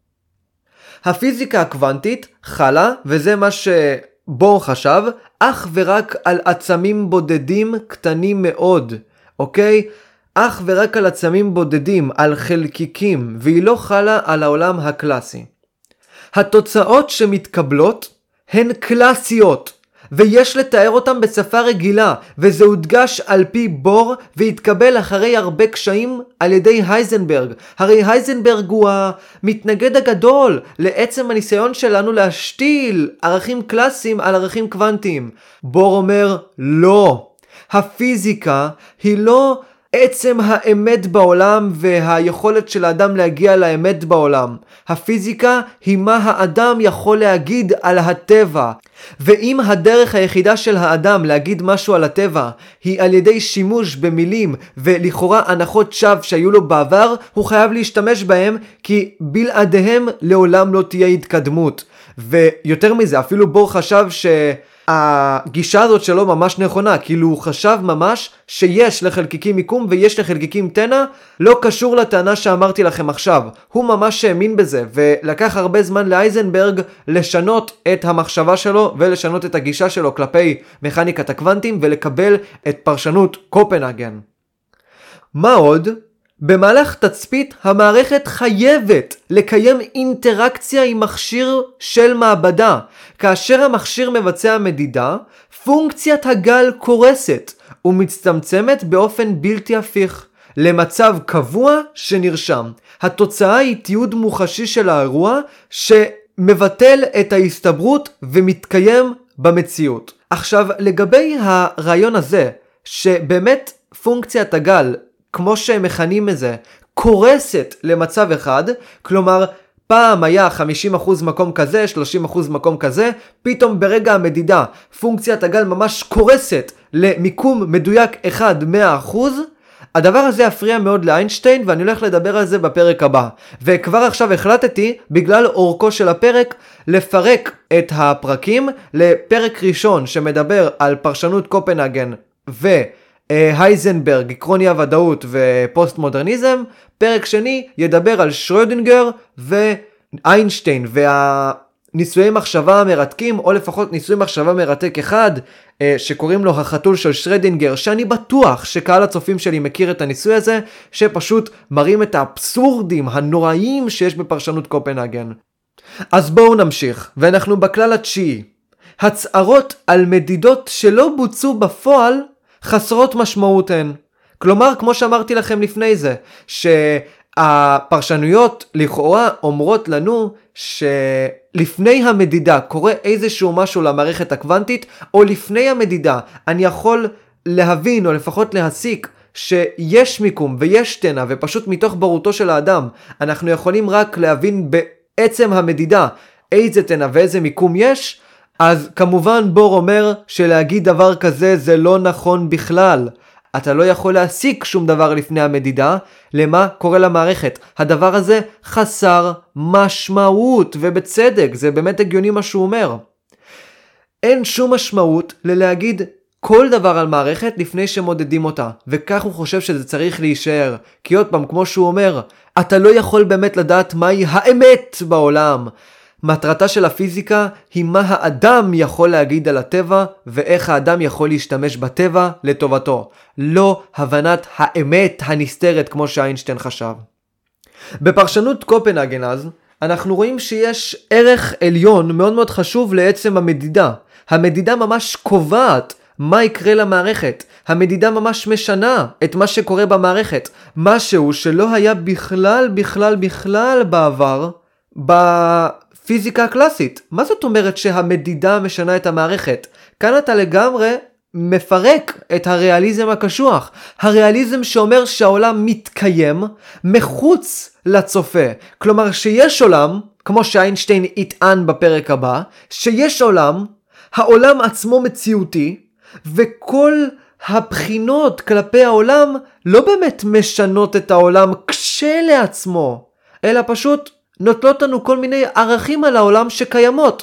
הפיזיקה הקוונטית חלה, וזה מה שבור חשב, אך ורק על עצמים בודדים קטנים מאוד, אוקיי? אך ורק על עצמים בודדים, על חלקיקים, והיא לא חלה על העולם הקלאסי. התוצאות שמתקבלות הן קלאסיות, ויש לתאר אותם בשפה רגילה, וזה הודגש על פי בור והתקבל אחרי הרבה קשיים על ידי הייזנברג. הרי הייזנברג הוא המתנגד הגדול לעצם הניסיון שלנו להשתיל ערכים קלאסיים על ערכים קוונטיים. בור אומר לא. הפיזיקה היא לא עצם האמת בעולם והיכולת של האדם להגיע לאמת בעולם. הפיזיקה היא מה האדם יכול להגיד על הטבע. ואם הדרך היחידה של האדם להגיד משהו על הטבע היא על ידי שימוש במילים ולכאורה הנחות שווא שהיו לו בעבר, הוא חייב להשתמש בהם כי בלעדיהם לעולם לא תהיה התקדמות. ויותר מזה, אפילו בור חשב ש... הגישה הזאת שלו ממש נכונה, כאילו הוא חשב ממש שיש לחלקיקים מיקום ויש לחלקיקים תנע, לא קשור לטענה שאמרתי לכם עכשיו. הוא ממש האמין בזה, ולקח הרבה זמן לאייזנברג לשנות את המחשבה שלו ולשנות את הגישה שלו כלפי מכניקת הקוונטים ולקבל את פרשנות קופנהגן. מה עוד? במהלך תצפית המערכת חייבת לקיים אינטראקציה עם מכשיר של מעבדה. כאשר המכשיר מבצע מדידה, פונקציית הגל קורסת ומצטמצמת באופן בלתי הפיך למצב קבוע שנרשם. התוצאה היא תיעוד מוחשי של האירוע שמבטל את ההסתברות ומתקיים במציאות. עכשיו לגבי הרעיון הזה שבאמת פונקציית הגל כמו שהם מכנים את זה, קורסת למצב אחד, כלומר פעם היה 50% מקום כזה, 30% מקום כזה, פתאום ברגע המדידה פונקציית הגל ממש קורסת למיקום מדויק אחד 100%, הדבר הזה יפריע מאוד לאיינשטיין ואני הולך לדבר על זה בפרק הבא. וכבר עכשיו החלטתי, בגלל אורכו של הפרק, לפרק את הפרקים לפרק ראשון שמדבר על פרשנות קופנהגן ו... אה, הייזנברג, עקרון אי הוודאות ופוסט מודרניזם, פרק שני ידבר על שרודינגר ואיינשטיין והניסויי מחשבה המרתקים, או לפחות ניסוי מחשבה מרתק אחד, אה, שקוראים לו החתול של שרדינגר, שאני בטוח שקהל הצופים שלי מכיר את הניסוי הזה, שפשוט מראים את האבסורדים הנוראים שיש בפרשנות קופנהגן. אז בואו נמשיך, ואנחנו בכלל התשיעי. הצהרות על מדידות שלא בוצעו בפועל חסרות משמעות הן. כלומר, כמו שאמרתי לכם לפני זה, שהפרשנויות לכאורה אומרות לנו שלפני המדידה קורה איזשהו משהו למערכת הקוונטית, או לפני המדידה אני יכול להבין או לפחות להסיק שיש מיקום ויש תנע ופשוט מתוך ברותו של האדם אנחנו יכולים רק להבין בעצם המדידה איזה תנע ואיזה מיקום יש, אז כמובן בור אומר שלהגיד דבר כזה זה לא נכון בכלל. אתה לא יכול להסיק שום דבר לפני המדידה, למה קורה למערכת. הדבר הזה חסר משמעות, ובצדק, זה באמת הגיוני מה שהוא אומר. אין שום משמעות ללהגיד כל דבר על מערכת לפני שמודדים אותה, וכך הוא חושב שזה צריך להישאר. כי עוד פעם, כמו שהוא אומר, אתה לא יכול באמת לדעת מהי האמת בעולם. מטרתה של הפיזיקה היא מה האדם יכול להגיד על הטבע ואיך האדם יכול להשתמש בטבע לטובתו, לא הבנת האמת הנסתרת כמו שאיינשטיין חשב. בפרשנות קופנהגן אז, אנחנו רואים שיש ערך עליון מאוד מאוד חשוב לעצם המדידה. המדידה ממש קובעת מה יקרה למערכת. המדידה ממש משנה את מה שקורה במערכת. משהו שלא היה בכלל בכלל בכלל בעבר פיזיקה קלאסית. מה זאת אומרת שהמדידה משנה את המערכת? כאן אתה לגמרי מפרק את הריאליזם הקשוח. הריאליזם שאומר שהעולם מתקיים מחוץ לצופה. כלומר שיש עולם, כמו שאיינשטיין יטען בפרק הבא, שיש עולם, העולם עצמו מציאותי, וכל הבחינות כלפי העולם לא באמת משנות את העולם כשלעצמו, אלא פשוט נותנות לנו כל מיני ערכים על העולם שקיימות.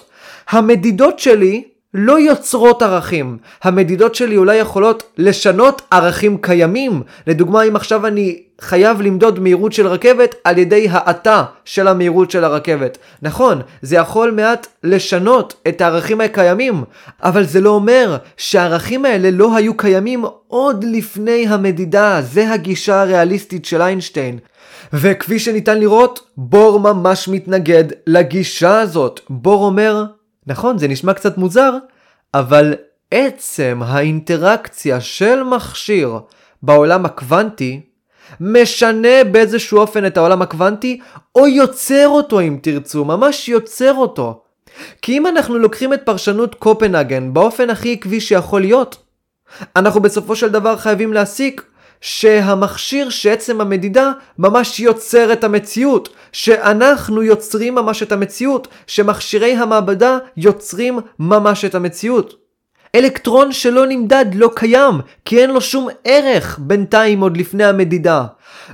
המדידות שלי לא יוצרות ערכים. המדידות שלי אולי יכולות לשנות ערכים קיימים. לדוגמה, אם עכשיו אני חייב למדוד מהירות של רכבת על ידי האטה של המהירות של הרכבת. נכון, זה יכול מעט לשנות את הערכים הקיימים, אבל זה לא אומר שהערכים האלה לא היו קיימים עוד לפני המדידה. זה הגישה הריאליסטית של איינשטיין. וכפי שניתן לראות, בור ממש מתנגד לגישה הזאת. בור אומר, נכון, זה נשמע קצת מוזר, אבל עצם האינטראקציה של מכשיר בעולם הקוונטי משנה באיזשהו אופן את העולם הקוונטי, או יוצר אותו אם תרצו, ממש יוצר אותו. כי אם אנחנו לוקחים את פרשנות קופנהגן באופן הכי עקבי שיכול להיות, אנחנו בסופו של דבר חייבים להסיק שהמכשיר שעצם המדידה ממש יוצר את המציאות, שאנחנו יוצרים ממש את המציאות, שמכשירי המעבדה יוצרים ממש את המציאות. אלקטרון שלא נמדד לא קיים, כי אין לו שום ערך בינתיים עוד לפני המדידה.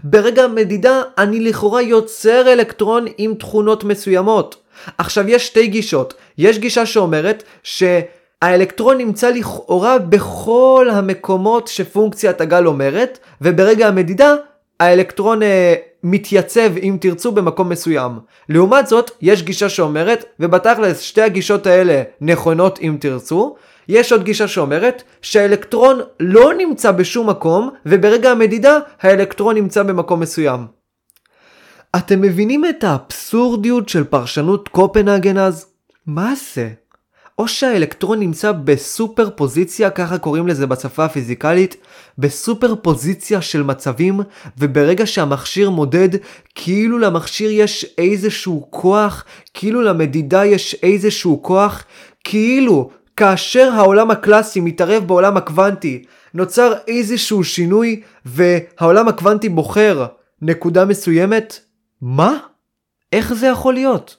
ברגע המדידה אני לכאורה יוצר אלקטרון עם תכונות מסוימות. עכשיו יש שתי גישות, יש גישה שאומרת ש... האלקטרון נמצא לכאורה בכל המקומות שפונקציית הגל אומרת, וברגע המדידה האלקטרון אה, מתייצב אם תרצו במקום מסוים. לעומת זאת, יש גישה שאומרת, ובתכלס שתי הגישות האלה נכונות אם תרצו, יש עוד גישה שאומרת שהאלקטרון לא נמצא בשום מקום, וברגע המדידה האלקטרון נמצא במקום מסוים. אתם מבינים את האבסורדיות של פרשנות קופנהגן אז? מה זה? או שהאלקטרון נמצא בסופר פוזיציה, ככה קוראים לזה בשפה הפיזיקלית, בסופר פוזיציה של מצבים, וברגע שהמכשיר מודד, כאילו למכשיר יש איזשהו כוח, כאילו למדידה יש איזשהו כוח, כאילו כאשר העולם הקלאסי מתערב בעולם הקוונטי, נוצר איזשהו שינוי, והעולם הקוונטי בוחר נקודה מסוימת? מה? איך זה יכול להיות?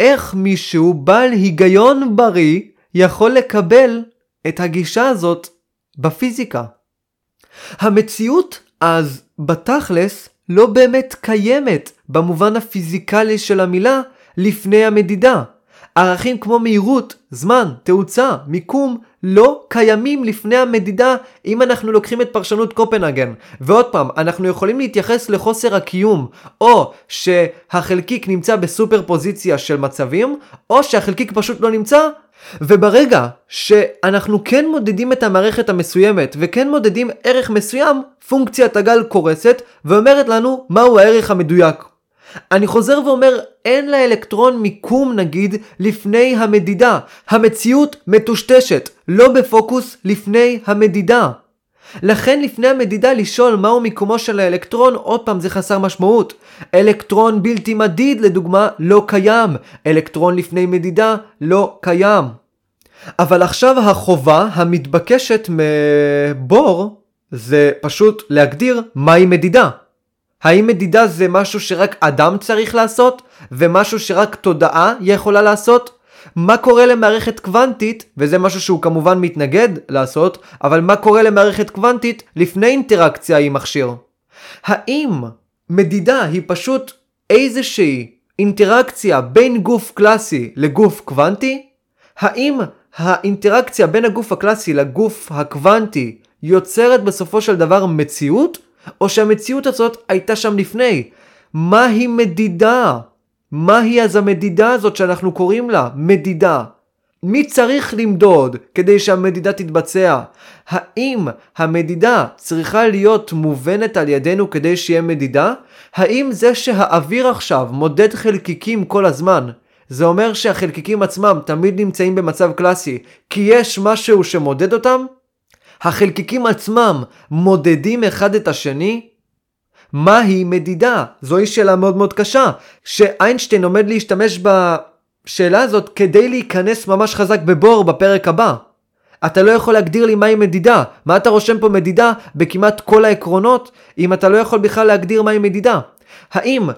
איך מישהו בעל היגיון בריא יכול לקבל את הגישה הזאת בפיזיקה? המציאות אז בתכלס לא באמת קיימת במובן הפיזיקלי של המילה לפני המדידה. ערכים כמו מהירות, זמן, תאוצה, מיקום, לא קיימים לפני המדידה אם אנחנו לוקחים את פרשנות קופנהגן. ועוד פעם, אנחנו יכולים להתייחס לחוסר הקיום, או שהחלקיק נמצא בסופר פוזיציה של מצבים, או שהחלקיק פשוט לא נמצא, וברגע שאנחנו כן מודדים את המערכת המסוימת וכן מודדים ערך מסוים, פונקציית הגל קורסת ואומרת לנו מהו הערך המדויק. אני חוזר ואומר, אין לאלקטרון מיקום נגיד לפני המדידה. המציאות מטושטשת, לא בפוקוס לפני המדידה. לכן לפני המדידה לשאול מהו מיקומו של האלקטרון, עוד פעם זה חסר משמעות. אלקטרון בלתי מדיד לדוגמה לא קיים, אלקטרון לפני מדידה לא קיים. אבל עכשיו החובה המתבקשת מבור זה פשוט להגדיר מהי מדידה. האם מדידה זה משהו שרק אדם צריך לעשות, ומשהו שרק תודעה יכולה לעשות? מה קורה למערכת קוונטית, וזה משהו שהוא כמובן מתנגד לעשות, אבל מה קורה למערכת קוונטית לפני אינטראקציה עם מכשיר? האם מדידה היא פשוט איזושהי אינטראקציה בין גוף קלאסי לגוף קוונטי? האם האינטראקציה בין הגוף הקלאסי לגוף הקוונטי יוצרת בסופו של דבר מציאות? או שהמציאות הזאת הייתה שם לפני. מהי מדידה? מהי אז המדידה הזאת שאנחנו קוראים לה מדידה? מי צריך למדוד כדי שהמדידה תתבצע? האם המדידה צריכה להיות מובנת על ידינו כדי שיהיה מדידה? האם זה שהאוויר עכשיו מודד חלקיקים כל הזמן, זה אומר שהחלקיקים עצמם תמיד נמצאים במצב קלאסי כי יש משהו שמודד אותם? החלקיקים עצמם מודדים אחד את השני? מהי מדידה? זוהי שאלה מאוד מאוד קשה, שאיינשטיין עומד להשתמש בשאלה הזאת כדי להיכנס ממש חזק בבור בפרק הבא. אתה לא יכול להגדיר לי מהי מדידה. מה אתה רושם פה מדידה בכמעט כל העקרונות, אם אתה לא יכול בכלל להגדיר מהי מדידה? האם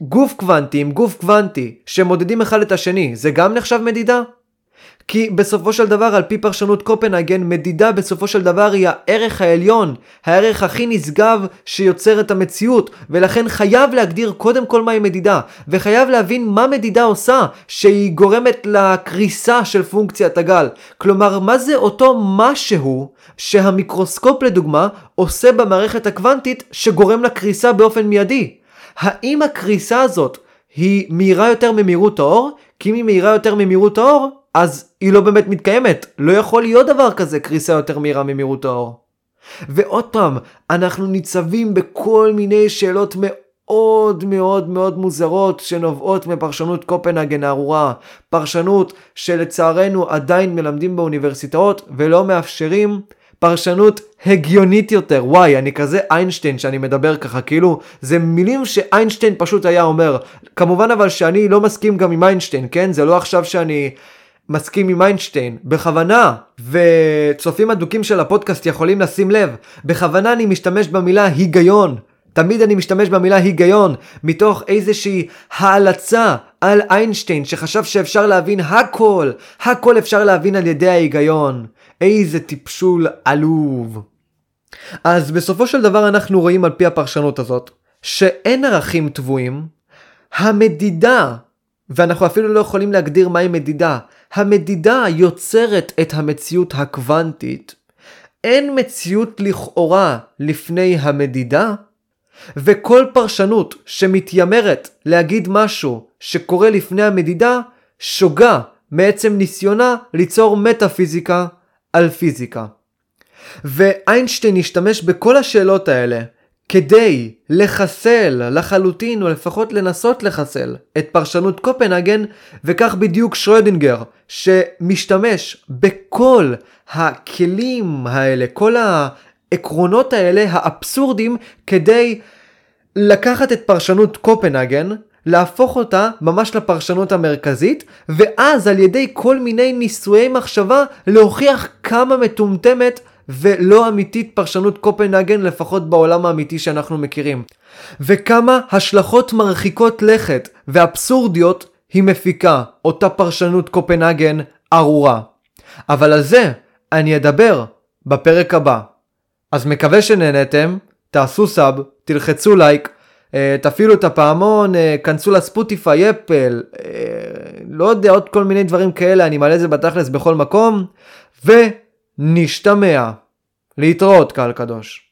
גוף קוונטי עם גוף קוונטי שמודדים אחד את השני, זה גם נחשב מדידה? כי בסופו של דבר, על פי פרשנות קופנהגן, מדידה בסופו של דבר היא הערך העליון, הערך הכי נשגב שיוצר את המציאות, ולכן חייב להגדיר קודם כל מהי מדידה, וחייב להבין מה מדידה עושה, שהיא גורמת לקריסה של פונקציית הגל. כלומר, מה זה אותו משהו שהמיקרוסקופ לדוגמה עושה במערכת הקוונטית שגורם לקריסה באופן מיידי? האם הקריסה הזאת היא מהירה יותר ממהירות האור? כי אם היא מהירה יותר ממהירות האור, אז היא לא באמת מתקיימת. לא יכול להיות דבר כזה קריסה יותר מהירה ממהירות האור. ועוד פעם, אנחנו ניצבים בכל מיני שאלות מאוד מאוד מאוד מוזרות שנובעות מפרשנות קופנהגן הארורה. פרשנות שלצערנו עדיין מלמדים באוניברסיטאות ולא מאפשרים פרשנות הגיונית יותר. וואי, אני כזה איינשטיין שאני מדבר ככה, כאילו, זה מילים שאיינשטיין פשוט היה אומר. כמובן אבל שאני לא מסכים גם עם איינשטיין, כן? זה לא עכשיו שאני... מסכים עם איינשטיין, בכוונה, וצופים אדוקים של הפודקאסט יכולים לשים לב, בכוונה אני משתמש במילה היגיון. תמיד אני משתמש במילה היגיון, מתוך איזושהי העלצה על איינשטיין שחשב שאפשר להבין הכל, הכל אפשר להבין על ידי ההיגיון. איזה טיפשול עלוב. אז בסופו של דבר אנחנו רואים על פי הפרשנות הזאת, שאין ערכים טבועים, המדידה, ואנחנו אפילו לא יכולים להגדיר מהי מדידה, המדידה יוצרת את המציאות הקוונטית. אין מציאות לכאורה לפני המדידה, וכל פרשנות שמתיימרת להגיד משהו שקורה לפני המדידה, שוגה מעצם ניסיונה ליצור מטאפיזיקה על פיזיקה. ואיינשטיין השתמש בכל השאלות האלה כדי לחסל לחלוטין, או לפחות לנסות לחסל, את פרשנות קופנהגן, וכך בדיוק שרודינגר, שמשתמש בכל הכלים האלה, כל העקרונות האלה, האבסורדים, כדי לקחת את פרשנות קופנהגן, להפוך אותה ממש לפרשנות המרכזית, ואז על ידי כל מיני ניסויי מחשבה להוכיח כמה מטומטמת ולא אמיתית פרשנות קופנהגן לפחות בעולם האמיתי שאנחנו מכירים. וכמה השלכות מרחיקות לכת ואבסורדיות היא מפיקה, אותה פרשנות קופנהגן ארורה. אבל על זה אני אדבר בפרק הבא. אז מקווה שנהנתם, תעשו סאב, תלחצו לייק, אה, תפעילו את הפעמון, אה, כנסו לספוטיפיי, אפל, אה, לא יודע, עוד כל מיני דברים כאלה, אני מעלה את זה בתכלס בכל מקום, ונשתמע. להתראות, קהל קדוש.